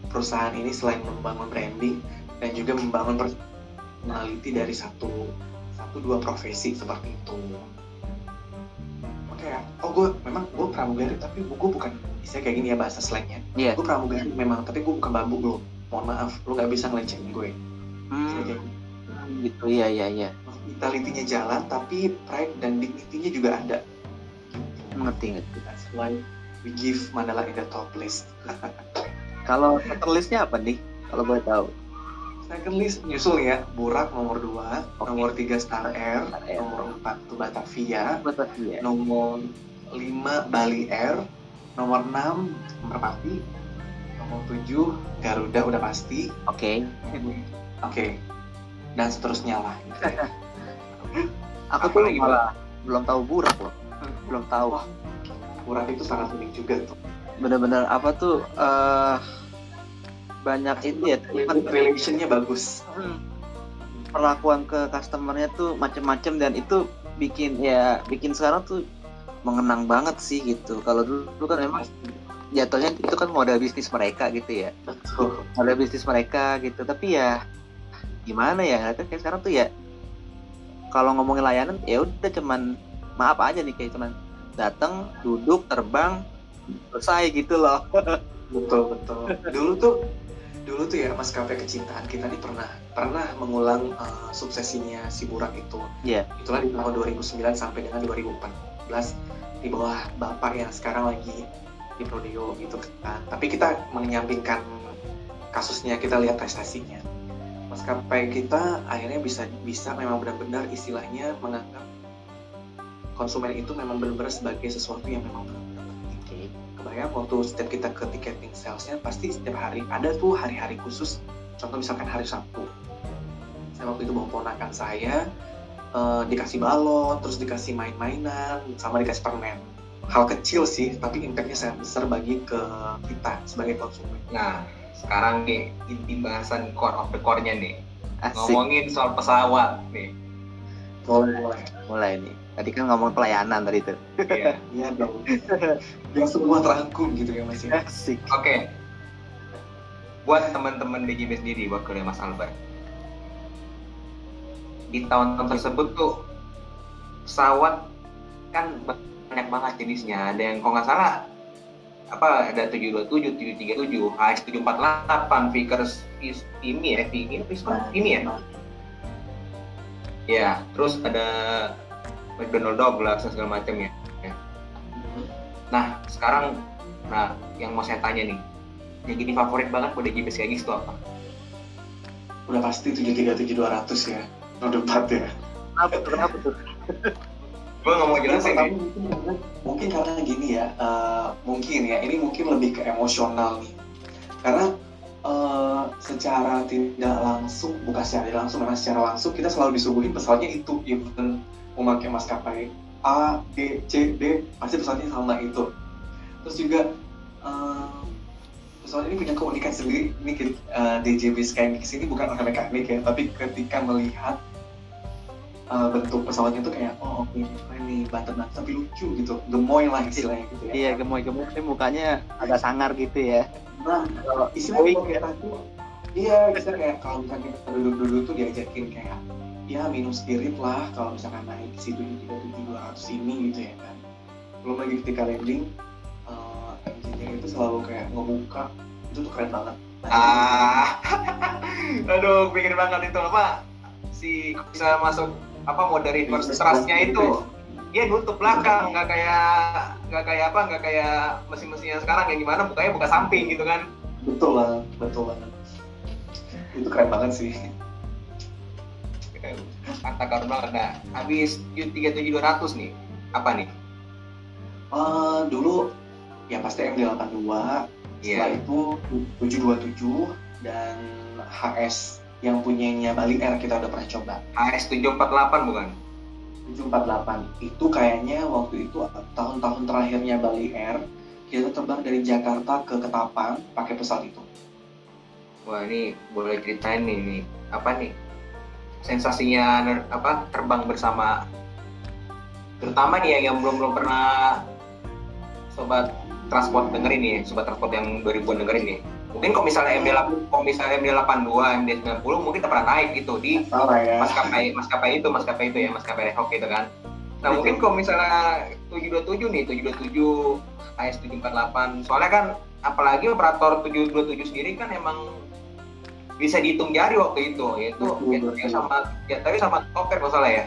Perusahaan ini selain membangun branding dan juga membangun personality dari satu satu dua profesi seperti itu kayak oh gue memang gue pramugari tapi gue bukan istilah kayak gini ya bahasa slangnya. Iya. gue pramugari memang tapi gue bukan bambu lo mohon maaf lo nggak bisa ngelecehkin gue. Hmm, Kayak gitu. Iya iya iya. Vitality-nya jalan tapi pride dan dignity-nya juga ada. Ngerti ngerti. That's why we give Mandala in the top list. Kalau second listnya apa nih kalau boleh tahu second list nyusul ya. Burak nomor 2 Oke. nomor 3 Star Air Star Air. nomor 4 tuh Batavia Batavia nomor 5 Bali Air nomor 6 Merpati nomor 7 Garuda udah pasti. Oke. Oke. Dan seterusnya lah. Aku tuh lagi, malah belum tahu burak loh. Belum tahu. Burak itu sangat unik juga tuh. Bener-bener apa tuh eh banyak itu ya Human relationnya bagus. Hmm. perlakuan ke customernya tuh macem-macem dan itu bikin ya bikin sekarang tuh mengenang banget sih gitu. Kalau dulu, dulu kan emang jatuhnya itu kan modal bisnis mereka gitu ya. Betul. Modal bisnis mereka gitu. Tapi ya gimana ya? Kan kayak sekarang tuh ya kalau ngomongin layanan ya udah cuman maaf aja nih kayak cuman datang duduk terbang selesai gitu loh. Betul betul. Dulu tuh dulu tuh ya maskapai kecintaan kita nih pernah pernah mengulang uh, suksesinya si Burak itu. Iya. itulah di tahun 2009 sampai dengan 2014 di bawah bapak yang sekarang lagi di Prodeo gitu kan. Tapi kita menyampingkan kasusnya kita lihat prestasinya. Maskapai kita akhirnya bisa bisa memang benar-benar istilahnya menganggap konsumen itu memang benar-benar sebagai sesuatu yang memang kebayang waktu setiap kita ke ticketing salesnya pasti setiap hari ada tuh hari-hari khusus contoh misalkan hari Sabtu saya waktu itu bawa ponakan saya eh, dikasih balon terus dikasih main-mainan sama dikasih permen hal kecil sih tapi impactnya sangat besar bagi ke kita sebagai konsumen nah sekarang nih inti bahasan core of the core-nya nih Asik. ngomongin soal pesawat nih. Boleh, boleh. Mulai nih. Tadi kan ngomong pelayanan tadi tuh. Iya. Iya dong. Biar semua terangkum gitu ya Mas ya. Asik. Oke. Buat teman-teman DJB sendiri, wakilnya Mas Albert. Di tahun-tahun tersebut tuh pesawat kan banyak banget jenisnya. Ada yang kalau nggak salah apa ada 727, 737, HS 748, Vickers is ini ya, ini ini ya. Ya, terus ada McDonnell Douglas dan segala macam ya. Nah, sekarang nah yang mau saya tanya nih, yang jadi favorit banget pada JBS kayak gitu apa? Udah pasti 737 200 ya. Roda 4 ya. Kenapa tuh? Kenapa tuh? Gue nggak mau jelasin nih. mungkin, mungkin karena gini ya, eh, mungkin ya ini mungkin lebih ke emosional nih. Karena eh, secara tidak langsung, bukan secara tidak langsung, memang secara langsung kita selalu disuguhin pesawatnya itu, even memakai maskapai A, B, C, D, pasti pesawatnya sama itu. Terus juga eh, pesawat ini punya keunikan sendiri. Ini eh, DJB Skymix ini bukan orang mekanik ya, tapi ketika melihat uh, bentuk pesawatnya tuh kayak oh oke ini keren nih up tapi lucu gitu gemoy lah istilahnya gitu ya Iya, gemoy-gemoy ini mukanya agak sangar gitu ya. nah kalau istilahnya kalau kita tuh iya bisa kayak kalau misalnya kita duduk-duduk tuh diajakin kayak ya minum spirit lah kalau misalkan naik si tujuh tiga tujuh dua ratus ini gitu ya kan. Belum lagi ketika landing uh, engine-nya itu selalu kayak ngebuka itu tuh keren banget. Nah, Ah, aduh, pikir banget itu apa? Si bisa masuk apa mode reverse thrust-nya itu dia nutup belakang nggak kayak nggak kayak apa nggak kayak mesin-mesin yang sekarang yang gimana bukanya buka samping gitu kan. Betul banget betul banget. Itu keren banget sih kata karun banget nah habis U37200 nih apa nih? Eh, dulu ya pasti MD82 setelah Iya. itu 727 dan HS yang punyanya Bali Air kita udah pernah coba. HS 748 bukan? 748 itu kayaknya waktu itu tahun-tahun terakhirnya Bali Air kita terbang dari Jakarta ke Ketapang pakai pesawat itu. Wah ini boleh ceritain nih nih. Apa nih sensasinya ner- apa terbang bersama. Terutama nih yang, yang belum belum pernah sobat transport dengerin nih sobat transport yang 2000 dengerin nih. Mungkin kok misalnya MD kok misalnya MD 82 MD 90 mungkin kita pernah naik gitu di ya. maskapai maskapai itu maskapai itu ya maskapai Rehok gitu kan. Nah Betul. mungkin kalau misalnya 727 nih 727 AS 748 soalnya kan apalagi operator 727 sendiri kan emang bisa dihitung jari waktu itu yaitu Betul, ya, betul. ya sama ya tapi sama Topper kalau salah ya?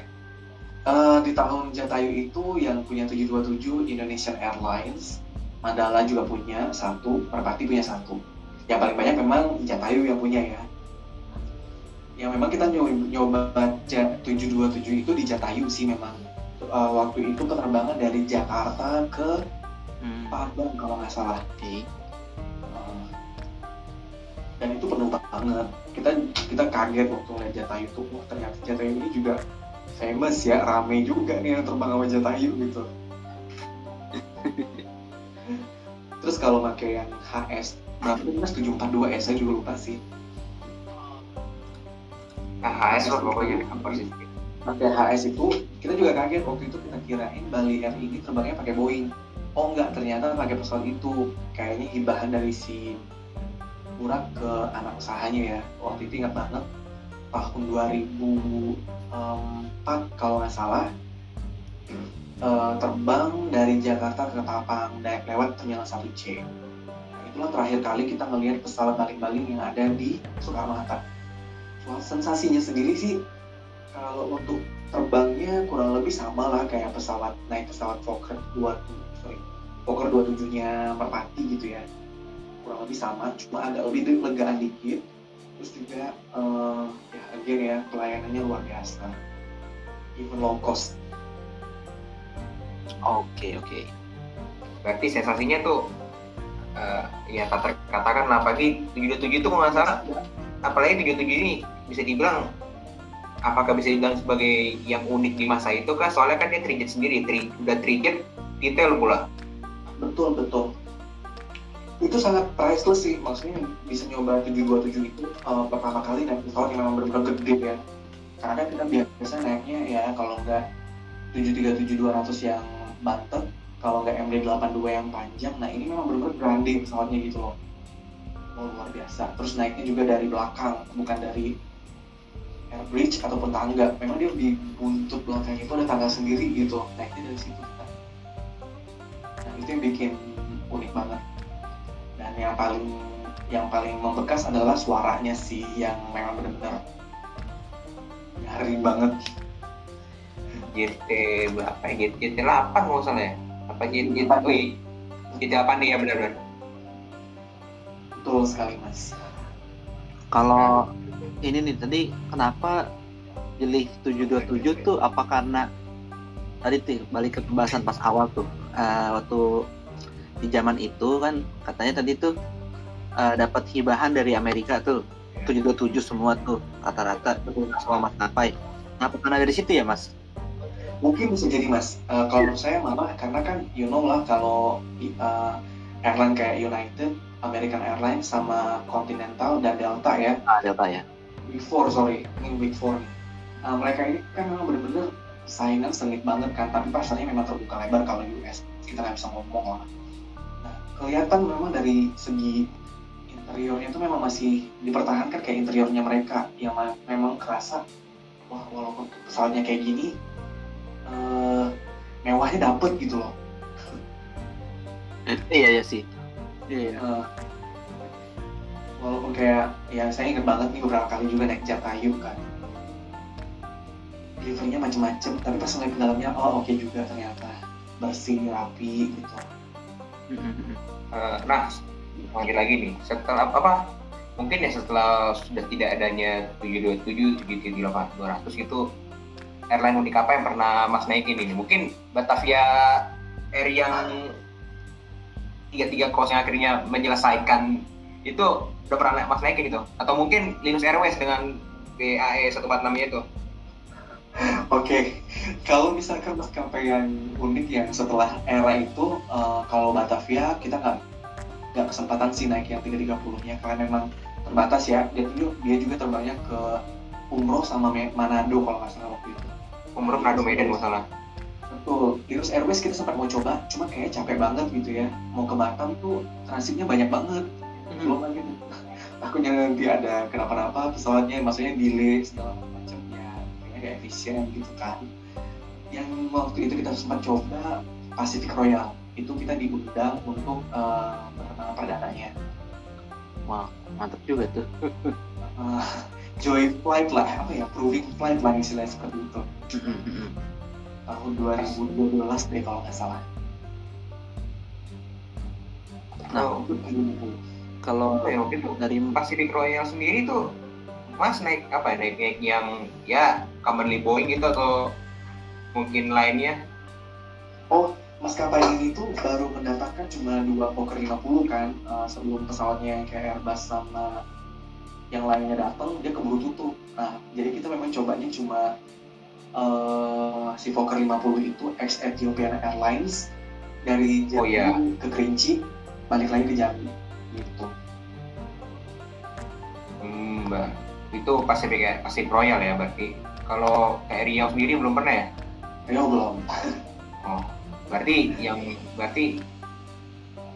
Eh, di tahun Jatayu itu yang punya 727 Indonesian Airlines Mandala juga punya satu Merpati punya satu. Yang paling banyak memang Jatayu yang punya ya. Yang memang kita nyoba, nyoba Ja- 727 itu di Jatayu sih memang. Eh, waktu itu penerbangan dari Jakarta ke Hmm, Padang kalau nggak salah. Oke. Dan itu penuh banget. Kita kita kaget waktu ngeliat Jatayu tuh wah ternyata Jatayu ini juga famous ya rame juga nih yang terbang sama Jatayu gitu. Terus kalau pakai yang HS berapa mas 742 ya saya juga lupa sih. Nah, HS lah pokoknya apa sih pakai HS itu kita juga kaget waktu itu kita kirain Bali Air ini terbangnya pakai Boeing. Oh enggak ternyata pakai pesawat itu. Kayaknya hibahan dari si Burak ke anak usahanya ya. Waktu itu ingat banget tahun 2004 kalau nggak salah eh, terbang dari Jakarta ke Tapang naik lewat Terminal 1C nah, itulah terakhir kali kita melihat pesawat baling-baling yang ada di Soekarno Hatta. Wah, sensasinya sendiri sih kalau untuk terbangnya kurang lebih sama lah kayak pesawat naik pesawat Fokker 2 sorry Fokker 27 nya Merpati gitu ya kurang lebih sama cuma agak lebih legaan dikit. Terus juga eh, ya again ya pelayanannya luar biasa. Even low cost. Oke, oke. berarti sensasinya tuh eh, ya kata katakan apalagi 727 itu kalau nggak salah. Apalagi 77 ini bisa dibilang apakah bisa dibilang sebagai yang unik di masa itu kah? Soalnya kan dia trijet sendiri tri, udah trijet detail pula. Betul betul itu sangat priceless sih maksudnya bisa nyoba 727 itu uh, pertama kali naik pesawat yang memang benar-benar gede ya. Karena kita biasa naiknya ya kalau enggak 737-200 yang bantet kalau nggak MD82 yang panjang nah ini memang benar-benar grande pesawatnya gitu loh. Oh, luar biasa. Terus naiknya juga dari belakang bukan dari air bridge ataupun tangga. Memang dia di buntut belakang itu ada tangga sendiri gitu. Naiknya dari situ. Nah itu yang bikin unik banget yang paling yang paling membekas adalah suaranya sih yang memang benar-benar nyaring banget GT berapa ya? GT, GT 8 nggak salah ya? Apa GT, GT, iya. GT 8 nih ya benar-benar. betul sekali mas Kalau ini nih tadi kenapa pilih 727 tuh apa karena tadi tuh balik ke pembahasan pas awal tuh eh, waktu di zaman itu kan katanya tadi tuh eh, dapat hibahan dari Amerika tuh 727 semua tuh rata-rata semua maskapai. Apa karena dari situ ya mas? mungkin bisa jadi mas. Eh, kalau menurut saya malah karena kan you know lah kalau eh, airline kayak United American Airlines sama Continental dan Delta ya. Ah, Delta ya. Big Four sorry. Ini Big Four Nah, mereka ini kan memang bener-bener saingan sengit banget kan tapi pasarnya memang terbuka lebar kalau US kita nggak bisa ngomong lah kelihatan memang dari segi interiornya itu memang masih dipertahankan kayak interiornya mereka yang ma- memang kerasa wah walaupun pesawatnya kayak gini eh, mewahnya dapet gitu loh iya iya sih. Iya. Eh, walaupun kayak ya saya inget banget nih beberapa kali juga naik Jatayu kan deliverynya macem-macem tapi pas ngeliat ke dalamnya oh oke juga ternyata bersih rapi gitu Eh, nah, lanjut lagi nih. Setelah apa? Mungkin ya setelah sudah tidak adanya 727, 738, 200 itu airline unik apa yang pernah Mas naikin ini? Mungkin Batavia Air yang 33 cross yang akhirnya menyelesaikan itu udah pernah Mas naikin itu? Atau mungkin Linux Airways dengan BAE 146 itu? Oke, kalau misalkan maskapai yang unik yang setelah era itu, eh, kalau Batavia kita nggak nggak kesempatan sih naik yang 330-nya karena memang terbatas ya. Dia juga, dia juga terbangnya ke Umroh sama Manado kalau nggak salah waktu itu. Umroh Manado Medan nggak salah. Betul, Linux Airways kita sempat mau coba, cuma kayaknya capek banget gitu ya. Mau ke Batam tuh transitnya banyak banget. belum lagi tuh takutnya nanti ada kenapa-napa pesawatnya maksudnya delay segala macam kayaknya gak efisien gitu kan. Yang waktu itu kita sempat coba Pacific Royal itu kita diundang untuk uh, penerbangan perdananya. Wah, mantap juga tuh. Eh, joy flight lah apa ya proving flight lah istilahnya seperti itu. Tahun 2012 deh kalau nggak salah. Nah, itu kalau ya, itu dari Pacific Royal sendiri tuh Mas naik apa ya naik naik yang ya commonly Boeing gitu atau mungkin lainnya Oh, maskapai ini tuh baru mendatangkan cuma dua Fokker 50 kan uh, sebelum pesawatnya yang kayak Airbus sama yang lainnya datang dia keburu tutup. Nah, jadi kita memang cobanya cuma uh, si Fokker 50 itu ex Ethiopian Airlines dari Oh, Jambi iya. ke Kerinci balik lagi ke Jambi gitu. hmm, itu Pacific ya Pacific Royal ya berarti kalau kayak Riau sendiri belum pernah ya Ayo belum. oh berarti yang berarti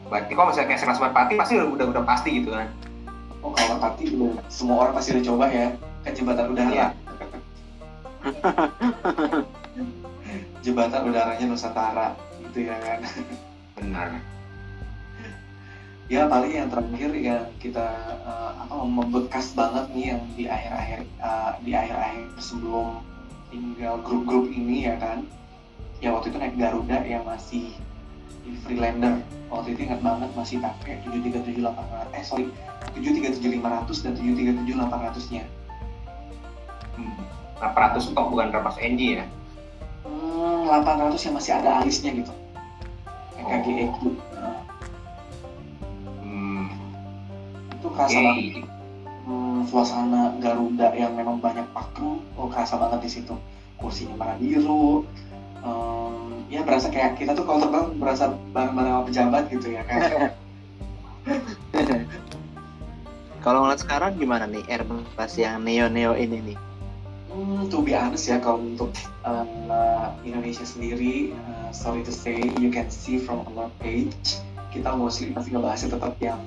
berarti kalau misalnya kayak Seras Merpati pasti udah, udah udah pasti gitu kan Oh, kalau Merpati belum. Semua orang pasti udah coba ya. Kan jembatan udara. Iya. jembatan udaranya Nusantara gitu ya kan. benar ya paling yang terakhir yang kita eh, apa membekas banget nih yang di akhir-akhir eh, di akhir-akhir sebelum tinggal grup-grup ini ya kan. Ya waktu itu naik Garuda yang masih di Freelander. Waktu itu ingat banget masih pakai 737800 eh sorry 737500 dan 737800 nya hmm. 800 stok bukan 800 NG ya? Hmm, 800 yang masih ada alisnya gitu. Kayak Oh. Kerasa Oke. banget hmm, suasana Garuda yang memang banyak pakem, oh kerasa banget di situ. Kursinya warna biru, em, ya berasa kayak kita tuh kalau terbang berasa bareng-bareng sama pejabat gitu ya kan. Kalau ngeliat sekarang gimana nih Airbus yang neo neo ini nih? Hmm, to be honest ya kalau untuk uh, Indonesia sendiri, uh, sorry to say, you can see from our page, kita mostly pasti ngebahasnya tetap yang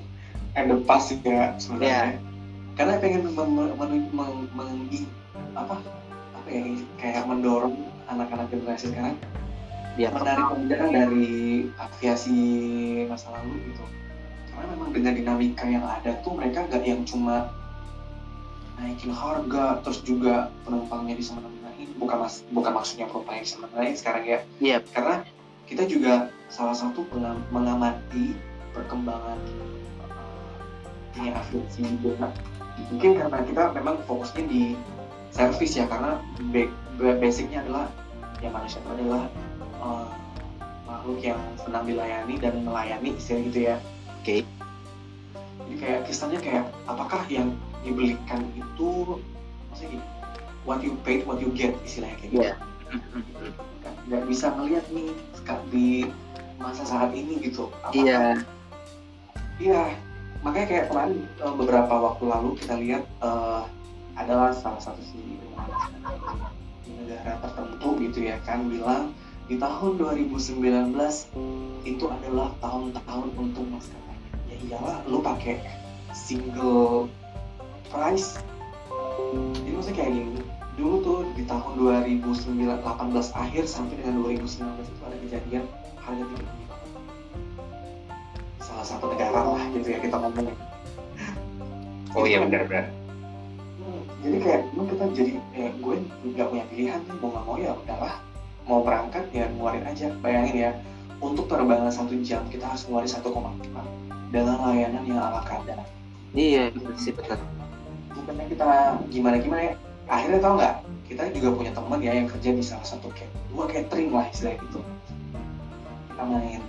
and the past ya sebenarnya. Karena pengen mem- mem- mem- mem- apa apa ya kayak mendorong anak-anak generasi sekarang. Biar menarik pembelajaran dari aviasi masa lalu gitu. Karena memang dengan dinamika yang ada tuh mereka gak yang cuma naikin harga terus juga penumpangnya bisa menengahin bukan mas bukan maksudnya penumpangnya bisa menengahin sekarang ya. Iya. karena kita juga salah satu mengamati perkembangan dunia aviasi juga mungkin karena kita memang fokusnya di servis ya karena ba- ba- basicnya adalah ya manusia itu adalah uh, makhluk yang senang dilayani dan melayani istilah gitu ya Oke. jadi kayak kesannya kayak apakah yang dibelikan itu maksudnya gini what you paid what you get istilahnya kayak gitu. Kan nggak bisa ngelihat nih di masa saat ini gitu apakah Iya. Iya, makanya kayak kemarin eh, beberapa waktu lalu kita lihat eh, adalah salah satu si negara tertentu gitu ya kan bilang di tahun 2019 itu adalah tahun-tahun untuk maskapai. Ya iyalah, lu pakai single price. Jadi maksudnya kayak gini, dulu tuh di tahun 2018 akhir sampai dengan 2019 itu ada kejadian harga tiket salah satu negara lah gitu ya kita ngomongin. Oh iya Itu- benar-benar. Hmm, jadi kayak emang kita jadi kayak gue nggak punya pilihan nih mau nggak mau ya udahlah mau berangkat ya ngeluarin aja bayangin ya untuk penerbangan satu jam kita harus ngeluarin 1,5 dengan layanan yang ala kadar Iya, sih betul. bukannya kita gimana gimana ya akhirnya tau nggak kita juga punya teman ya yang kerja di salah satu kayak dua catering lah istilah gitu kita main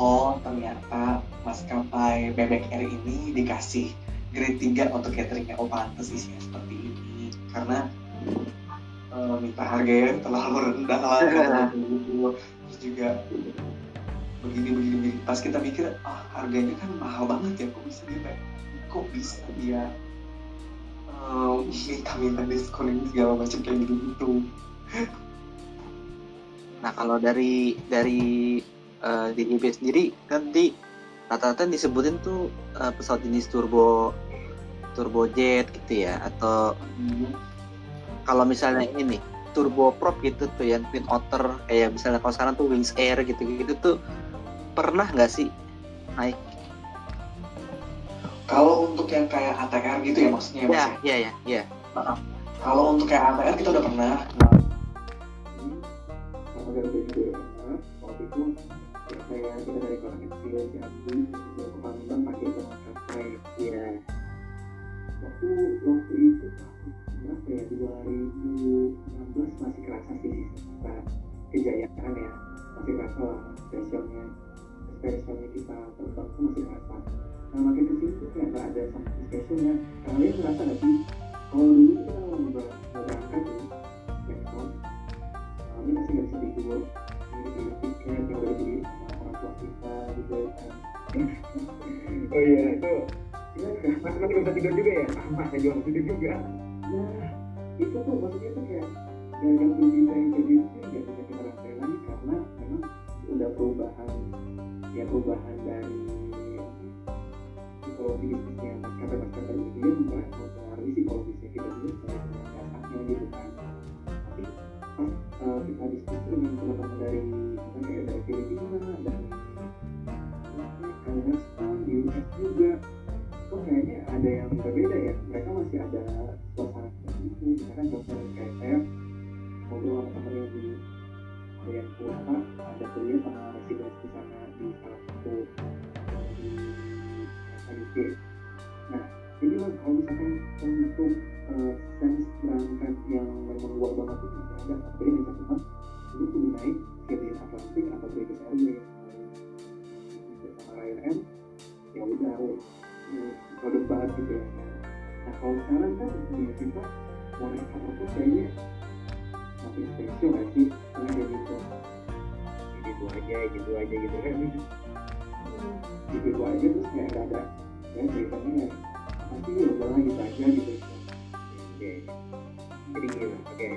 oh ternyata maskapai bebek air ini dikasih grade 3 untuk cateringnya. Oh pantas isinya seperti ini. Karena eh, minta harga yang terlalu rendah lah terus juga begini begini begini. Pas kita mikir ah harganya kan mahal banget ya kok bisa dia kok bisa dia eh, minta-minta diskon ini segala macam kayak gitu gitu Nah kalau dari dari eh, DIB sendiri kan di rata-rata disebutin tuh eh, pesawat jenis turbo turbojet gitu ya atau kalau misalnya ini nih turboprop gitu tuh yang twin otter kayak misalnya kalau sekarang tuh wings air gitu gitu tuh pernah nggak sih naik? Kalau untuk yang kayak ATR gitu ya maksudnya ya, Mas, ya ya? ya ya ya. Kalau untuk kayak ATR kita udah pernah. Waktu itu ya kayak kita dari kota kecil Jambi ke Palembang pakai maskapai. Iya. Waktu waktu itu berapa ya 2016 masih kerasa sih kita kejayaan ya masih kerasa spesialnya spesialnya kita terbang tuh masih kerasa. Nah makin ke sini tuh kayak nggak ada something spesialnya. Kalian ngerasa nggak sih kalau dulu kita mau berangkat ya Bangkok kami masih nggak bisa ini beli tiket yang udah gitu kan oh iya itu ya mas masih nggak bisa tidur juga ya? Sama saya juga tidur juga? Nah itu tuh maksudnya tuh kayak gagal kita yang gitu tuh nggak bisa kita rasain lagi karena memang udah perubahan ya perubahan dari psikologi bisnisnya maskapai maskapai itu dia mempengaruhi psikologisnya kita juga gitu kan. Tapi pas eh, kita diskusi dengan teman-teman dari misalnya kayak dari berbeda ya. Mereka masih ada suasana seperti itu. Misalkan contohnya kayak saya ngobrol sama yang di Korea Selatan ada kuliah sama residence di sana di salah satu di KDC nah ini lah kalau misalkan untuk uh, sense berangkat yang memang luar banget itu masih ada tapi yang catatan dulu kudu naik Virgin Atlantic atau British Airways sama Ryanair. Ya udah banget gitu ya kalau sekarang kan ya kita mau naik apa pun kayaknya makin spesial gak sih karena kayak gitu gitu aja gitu aja gitu kan Hmm. gitu itu aja terus kayak nggak ada ya ceritanya ya pasti ya udahlah gitu aja gitu Oke. Jadi gini, oke.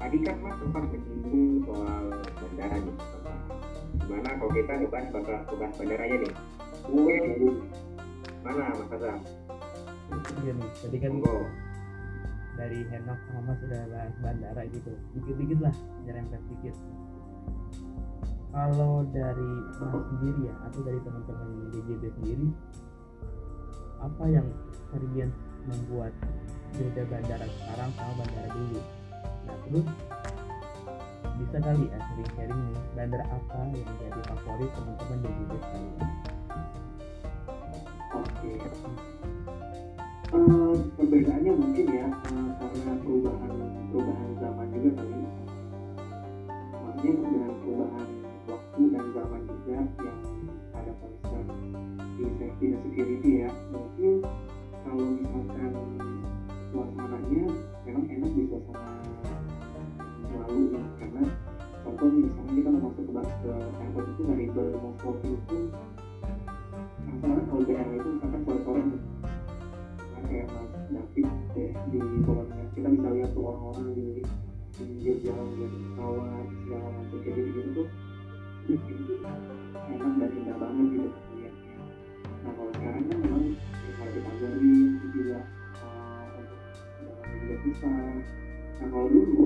Tadi kan Mas sempat menyinggung soal bandara nih. Gimana kalau kita ngebahas bakal ngebahas bandaranya nih? Gue mana Mas Azam? Iya nih, tadi kan dari Henok sama Mas sudah bahas bandara gitu. Dikit-dikit lah, nyerempet dikit. Kalau dari Mas sendiri ya, atau dari teman-teman DJB sendiri, apa yang kalian membuat beda bandara sekarang sama bandara dulu? Nah terus bisa kali ya sharing-sharing nih bandara apa yang jadi favorit teman-teman DJB sekalian? Oke. Perbedaannya mungkin ya eh, karena perubahan perubahan zaman juga kali. Maksudnya dengan perubahan waktu dan zaman juga yang ada concern di safety dan security ya. Mungkin kalau misalkan suasananya memang enak di suasana lalu ya karena contoh misalnya kita mau masuk ke, ke airport itu dari Bermoskopi itu misalnya kalau daerah itu misalkan sore-sore kayak Mas David deh di Polonia kita bisa lihat tuh orang-orang di pinggir jalan di pesawat segala macam. Kayak gitu gitu tuh itu enak dan indah banget gitu lihatnya. Nah kalau sekarang kan memang ya, kalau itu juga uh, untuk jalan juga susah nah kalau dulu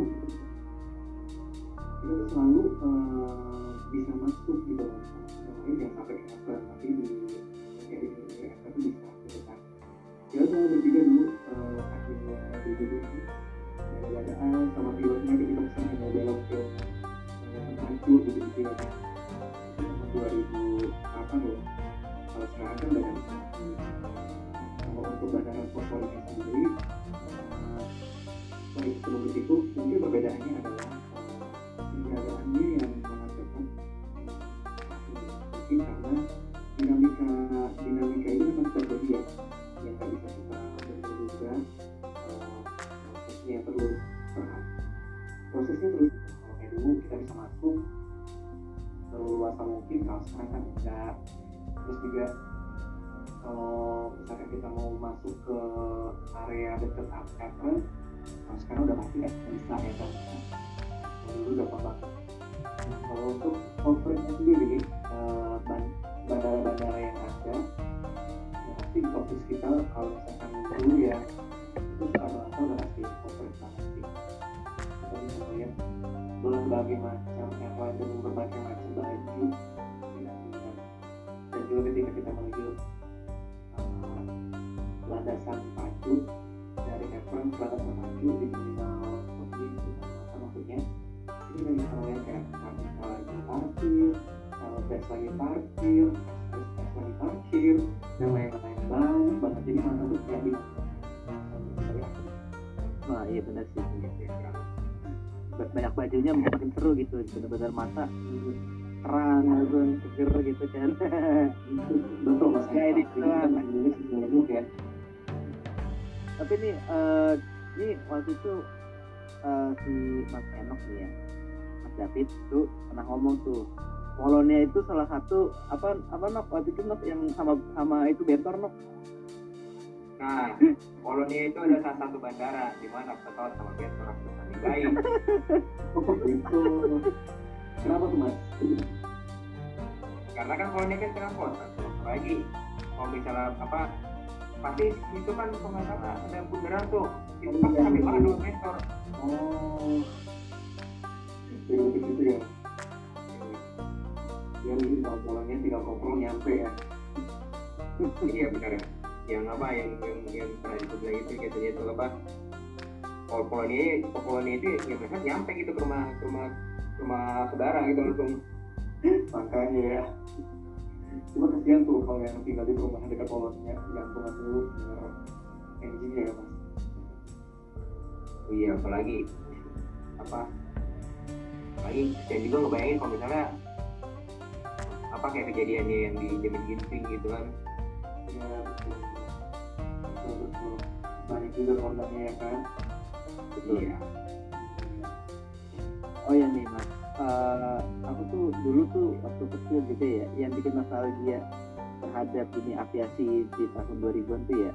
kita tuh selalu uh, bisa masuk gitu loh Misalnya yang sampai ke tapi di bertiga dulu eh, akhirnya dulu. Ada gadaan sama pilotnya ketika misalnya mau belok ke eh, maju gitu gitu ya itu tahun 2008 loh. Kalau sekarang kan udah ganti. Kalau untuk bandara favoritnya sendiri eh, sorry sebelum itu mungkin perbedaannya adalah penjagaannya yang sangat ketat mungkin karena dinamika dinamika ini memang terjadi ya prosesnya terus kalau kayak dulu kita bisa masuk seluasa mungkin kalau sekarang kan enggak. Terus juga kalau misalkan kita mau masuk ke area dekat apron kalau sekarang udah pasti nggak bisa ya kan dulu gampang banget. Kalau untuk conference sendiri ban- bandara-bandara yang ada ya pasti fokus kita kalau misalkan dulu ya itu rata-rata udah pasti conference banget sih bisa melihat berbagai macam airline dengan berbagai macam baju dan juga ketika kita menuju eh, landasan pacu dari airline ke landasan pacu di terminal Kopi Soekarno maksudnya ini kita bisa melihat kayak kami lagi parkir kalau bus lagi parkir terus bus lagi parkir dan lain-lain. Banyak banget. Jadi mata tuh kayak di Wah iya benar sih. Ba- Banyak bajunya makin seru gitu, benar-benar mata. Terang langsung seger gitu kan. betul mas. Indonesia sebenarnya ya. Tapi nih, eh, ini waktu itu eh, si Mas Enok nih ya, Mas David tuh pernah ngomong tuh Polonia itu salah satu apa apa nok? Waktu itu nok yang sama sama itu bentor nok Nah, Polonia itu ada salah satu bandara di mana pesawat sama bentor harus saling baik. oh gitu kenapa tuh mas Karena kan Polonia kan tengah kota. Lagi kalau misalnya apa pasti itu kan kalau salah ada bundaran tuh itu Oh, pasti iya, sampai iya. dua meter. oh jadi ke situ ya dia mungkin kalau pulangnya tinggal koprol nyampe ya iya benar ya. Yang apa yang yang yang pernah itu bilang itu katanya itu apa? Kalau Polonia itu ya mereka nyampe gitu ke rumah ke rumah ke rumah saudara gitu langsung. makanya ya cuma kasihan tuh kalau yang tinggal di perumahan dekat Polonia jantungan dulu bener engine ya mas Oh iya, apalagi apa? Apalagi saya juga ngebayangin kalau misalnya apa kayak kejadiannya yang di Jamin Ginting gitu kan. ya betul betul betul banyak juga korbannya ya kan? Iya. Oh ya nih mas, Eh, aku tuh dulu tuh waktu kecil gitu ya, yang bikin nostalgia ada dunia aviasi di tahun 2000-an tuh ya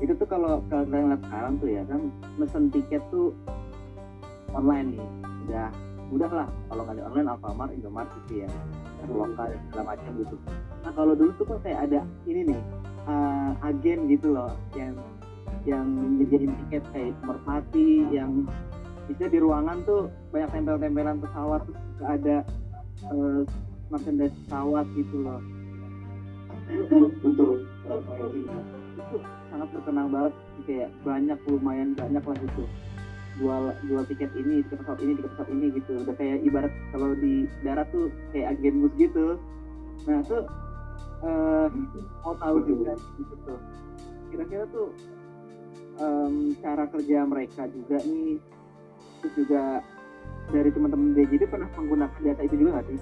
itu tuh kalau kalian lihat sekarang tuh ya kan mesen tiket tuh online nih. Udah mudah lah. Kalau nggak di online Alfamart Indomaret gitu ya lokal segala macam gitu. Nah kalau dulu tuh kok kayak ada ini nih uh, agen gitu loh yang yang nyediain tiket kayak merpati yang bisa di ruangan tuh banyak tempel-tempelan pesawat terus ada uh, merchandise pesawat gitu loh. Betul itu sangat terkenal banget kayak banyak lumayan banyak lah gitu jual jual tiket ini tiket pesawat ini tiket pesawat ini gitu. Udah kayak ibarat kalau di darat tuh kayak agen bus gitu. Nah tuh eh, mau tahu juga gitu tuh kira-kira tuh em, cara kerja mereka juga nih terus juga dari teman-teman DJD pernah menggunakan jasa itu juga nggak sih?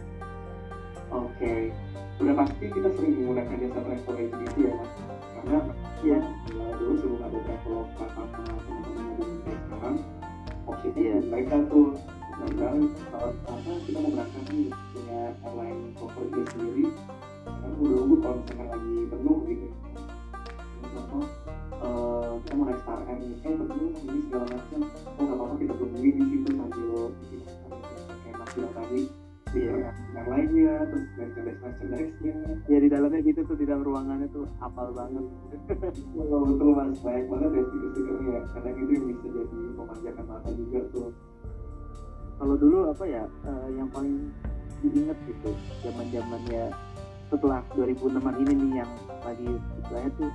Oke, udah pasti kita sering menggunakan jasa travel agent itu ya mas Karena ya, dulu sebelum ada traveloka sama teman-teman yang ada kayak sekarang Opsinya Iya. mereka tuh sekarang kalau apa kita mau berangkat nih punya airline cover sendiri nunggu kalau misalkan lagi penuh gitu. Contoh eh, kita mau naik Star nih eh penuh ini segala macam. Oh nggak apa-apa kita tungguin di situ sambil kayak mas bilang tadi Iya. yang lainnya terus merchandise merchandise-nya Ya di dalamnya gitu tuh di dalam ruangannya tuh apal banget. Oh, betul mas, banyak banget ya stiker-stikernya ya. Karena itu yang bisa jadi memanjakan mata juga tuh. Kalau dulu apa ya eh, yang paling diinget gitu zaman zamannya setelah 2006an ini nih yang lagi istilahnya tuh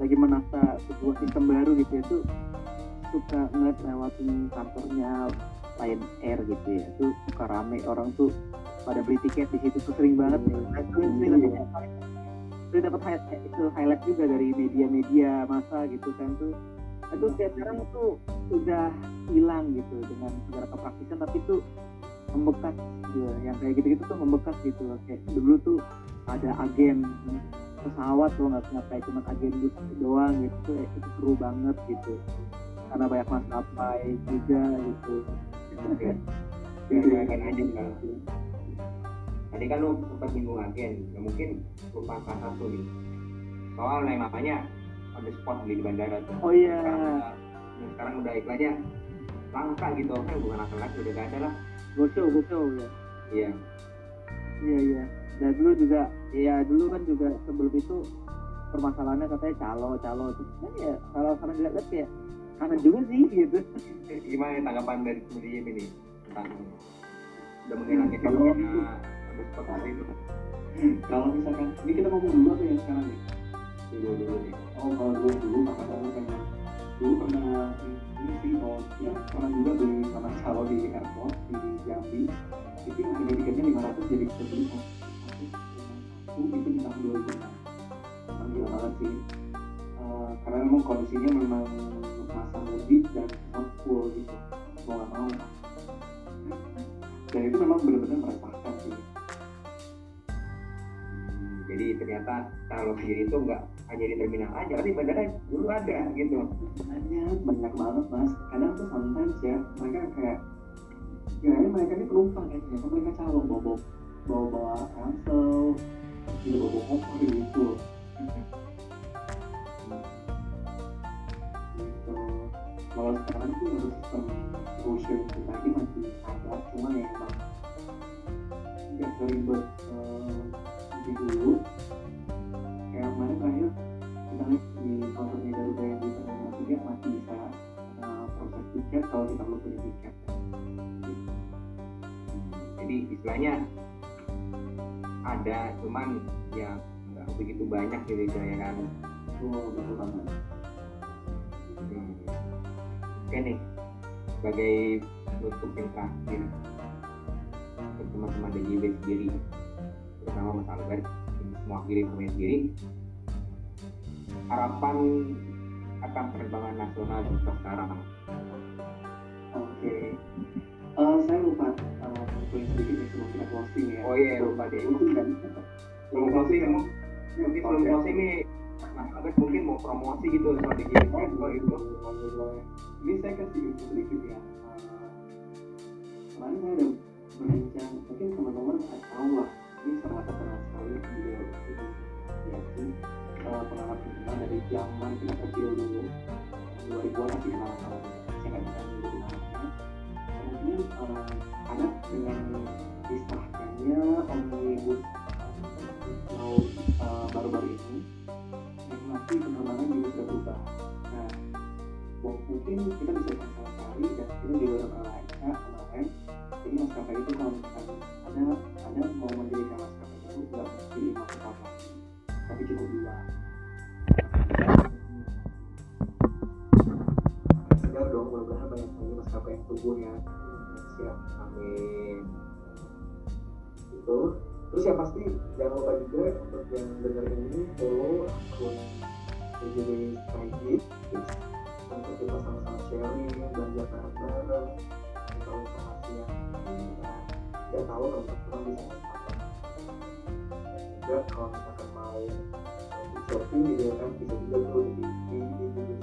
lagi menata sebuah sistem baru gitu ya tuh suka ngeliat lewatin kantornya Lion Air gitu ya tuh suka rame orang tuh pada beli tiket di situ tuh sering banget Nah, itu sering dapat sering dapat highlight itu highlight juga dari media-media masa gitu kan tuh. Itu kayak sekarang tuh udah hilang gitu dengan segala kepraktisan tapi tuh membekas gitu. yang kayak gitu-gitu tuh membekas gitu loh kayak dulu tuh ada agen pesawat loh nggak kayak cuma agen bus doang gitu tuh eh, itu seru banget gitu karena banyak maskapai juga gitu Oke. Ya, agen aja kan. Tadi kan lu sempat nyinggung agen, ya mungkin lupa salah satu nih. Soal yang namanya on the spot di bandara tuh. oh iya Sekarang sekarang udah iklannya langka gitu, kan bukan langka lagi udah gak ada lah. Gosho gosho ya Iya. iya iya dan dulu juga ya dulu kan juga sebelum itu permasalahannya katanya calo calo terus kan ya kalau sekarang dilihat ya kanan juga sih gitu Gimana tanggapan dari Medium ini tentang udah menghilangnya Kalau tadi itu? Kalau misalkan, ini kita ngomong dulu apa ya sekarang nih? Dulu dulu nih. Oh kalau dulu dulu kakak dulu pernah Dulu pernah ini sih, oh ya pernah juga beli sama di airport di Jambi Itu yang harga tiketnya 500 jadi bisa beli satu itu di tahun 2006 Memang gila banget Eh, Karena memang kondisinya memang masa mudik dan full gitu. Mau gak mau. Dan itu memang benar-benar meresahkan sih Jadi ternyata kalau sendiri itu nggak hanya di terminal aja, tapi bandara dulu ada gitu. banyak banyak banget mas. Kadang tuh sometimes ya mereka kayak ya ini mereka ini penumpang ya ternyata mereka calon bawa bawa bawa ransel juga bawa bawa koper gitu. Gitu. Kalau sekarang sih untuk sistem brochure itu tadi masih ada cuma ya emang nggak seribet eh, di dulu kayak kemarin terakhir kita lihat di counternya Garuda yang di Terminal 3 masih bisa uh, proses tiket kalau kita belum punya tiket Jadi istilahnya ada, cuman ya nggak begitu banyak gitu istilahnya kan. oh betul banget Hmm. Oke nih, sebagai penutup yang terakhir teman-teman DJB sendiri, terutama Mas Albert, mewakili pemain sendiri, harapan akan penerbangan nasional untuk sekarang oke. Eh, saya lupa uh, poin sedikit ya sebelum kita closing ya. Oh iya, lupa deh. kan Sebelum closing, mungkin sebelum closing nih, Mas Albert mungkin mau promosi gitu soal DJB Festival itu. ini saya kasih info sedikit ya. Eh, kemarin saya ada berbincang mungkin teman-teman tahu lah ini sangat terkenal sekali beliau itu ya sih uh, pengamat kenal dari zaman kita kecil dulu 2000-an masih kenal dia saya nggak bisa menyebutin namanya. Kemudian uh, ada dengan disahkannya omnibus law uh, baru-baru ini masih penerbangan juga sudah berubah. Nah mungkin kita bisa sama cari dan kita juga udah kemarin jadi maskapai itu kalau misalkan ada mau mendirikan maskapai baru nggak mesti pesawat lagi tapi cukup dua. Segar dong mudah-mudahan banyak lagi maskapai yang tumbuh ya. Siap amin. Itu. Terus yang pasti jangan lupa juga untuk yang dengerin ini follow akun PJB Skype untuk kita sama-sama sharing belajar bareng-bareng atau informasi yang kita tidak tahu kalau teman bisa apa juga kalau misalkan mau di shopping gitu ya kan bisa juga tuh di di di di gitu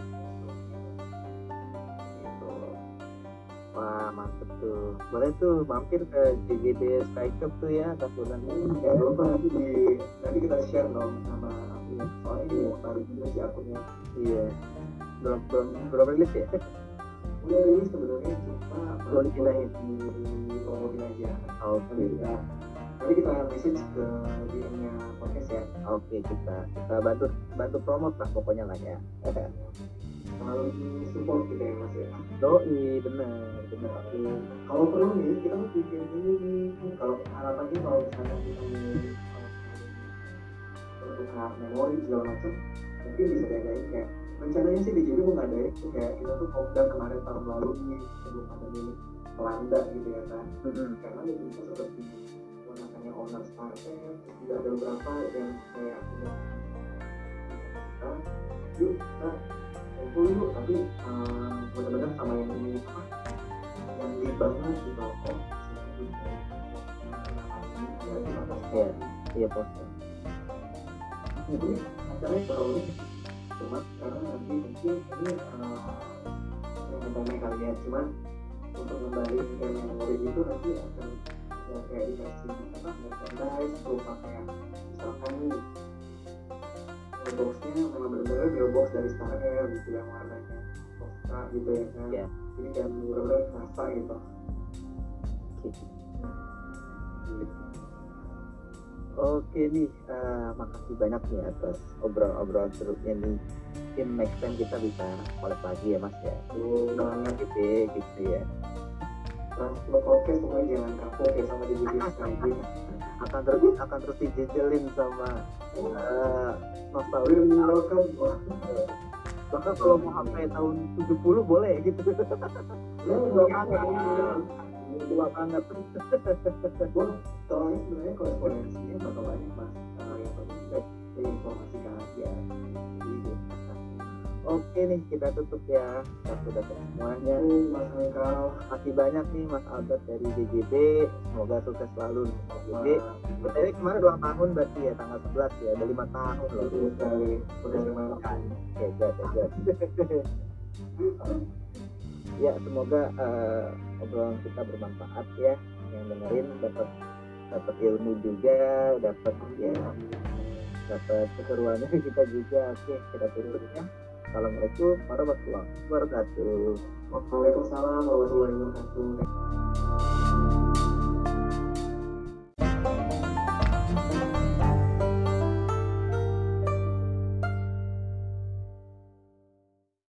Wah mantep tuh. Boleh tuh mampir ke JGB Sky Cup tuh ya tahunan jangan lupa nanti di nanti kita share dong sama akunnya soalnya ini baru juga sih akunnya Iya. Belum belum belum rilis ya? udah rilis sebenarnya cuma Belum dipindahin. di di promotin aja Oke. nanti kita nanti kita message ke DM-nya podcast ya Oke kita kita bantu bantu promote lah pokoknya lah ya. selalu support kita ya mas ya Doi bener bener. kalau perlu nih kita mau bikin ini nih kalau harapannya kalau misalnya kita mau bertukar memori segala macam mungkin bisa diadain kayak rencananya sih di JB mau ngadain tuh kayak kita tuh kopdar kemarin tahun lalu nih sebelum pandemi ini melanda gitu ya kan Mm-mm. karena itu bisa seperti menggunakannya owner terus juga ada beberapa yang kayak punya kita yuk kita kumpul yuk tapi eh, benar-benar sama yang ini apa yang di banget gitu oh Iya. Iya poster. ini acaranya baru nih cuma karena nanti mungkin ini eh, yang kali ya cuman untuk kembali ke memori itu nanti akan ya, kayak dikasih apa merchandise berupa kayak misalkan nih mailboxnya memang benar-benar mailbox dari Star Air gitu yang warnanya Tosca gitu ya kan. Iya. jadi kayak benar-benar kerasa gitu Oke nih, eh, makasih banyak nih atas obrolan-obrolan serunya nih. Mungkin next time kita bisa collab lagi ya mas ya. tuh banget Gitu, gitu ya. transport podcast pokoknya jangan kapok ya sama di video sekali Akan terus akan terus dijejelin sama eh nostalgia. Will welcome wah Bahkan kalau mau sampai tahun 70 boleh gitu. ya Tua banget. Gue soalnya sebenarnya korespondensinya bakal banyak mas uh, yang penting kita informasikan aja jadi Oke nih kita tutup ya. Kita sudah semuanya. aku mas Masih banyak nih Mas Albert dari DJB. Semoga sukses selalu nih, Mas DJB. BTW kemarin ulang tahun berarti ya tanggal 11 ya, udah lima tahun loh. sekali udah gimana Hebat, hebat. Ya semoga eh, obrolan kita bermanfaat ya, yang dengerin dapat dapat ilmu juga, dapat ya dapat keseruannya kita juga. Oke, kita tutup ya. Assalamualaikum warahmatullahi wabarakatuh. Waalaikumsalam warahmatullahi wabarakatuh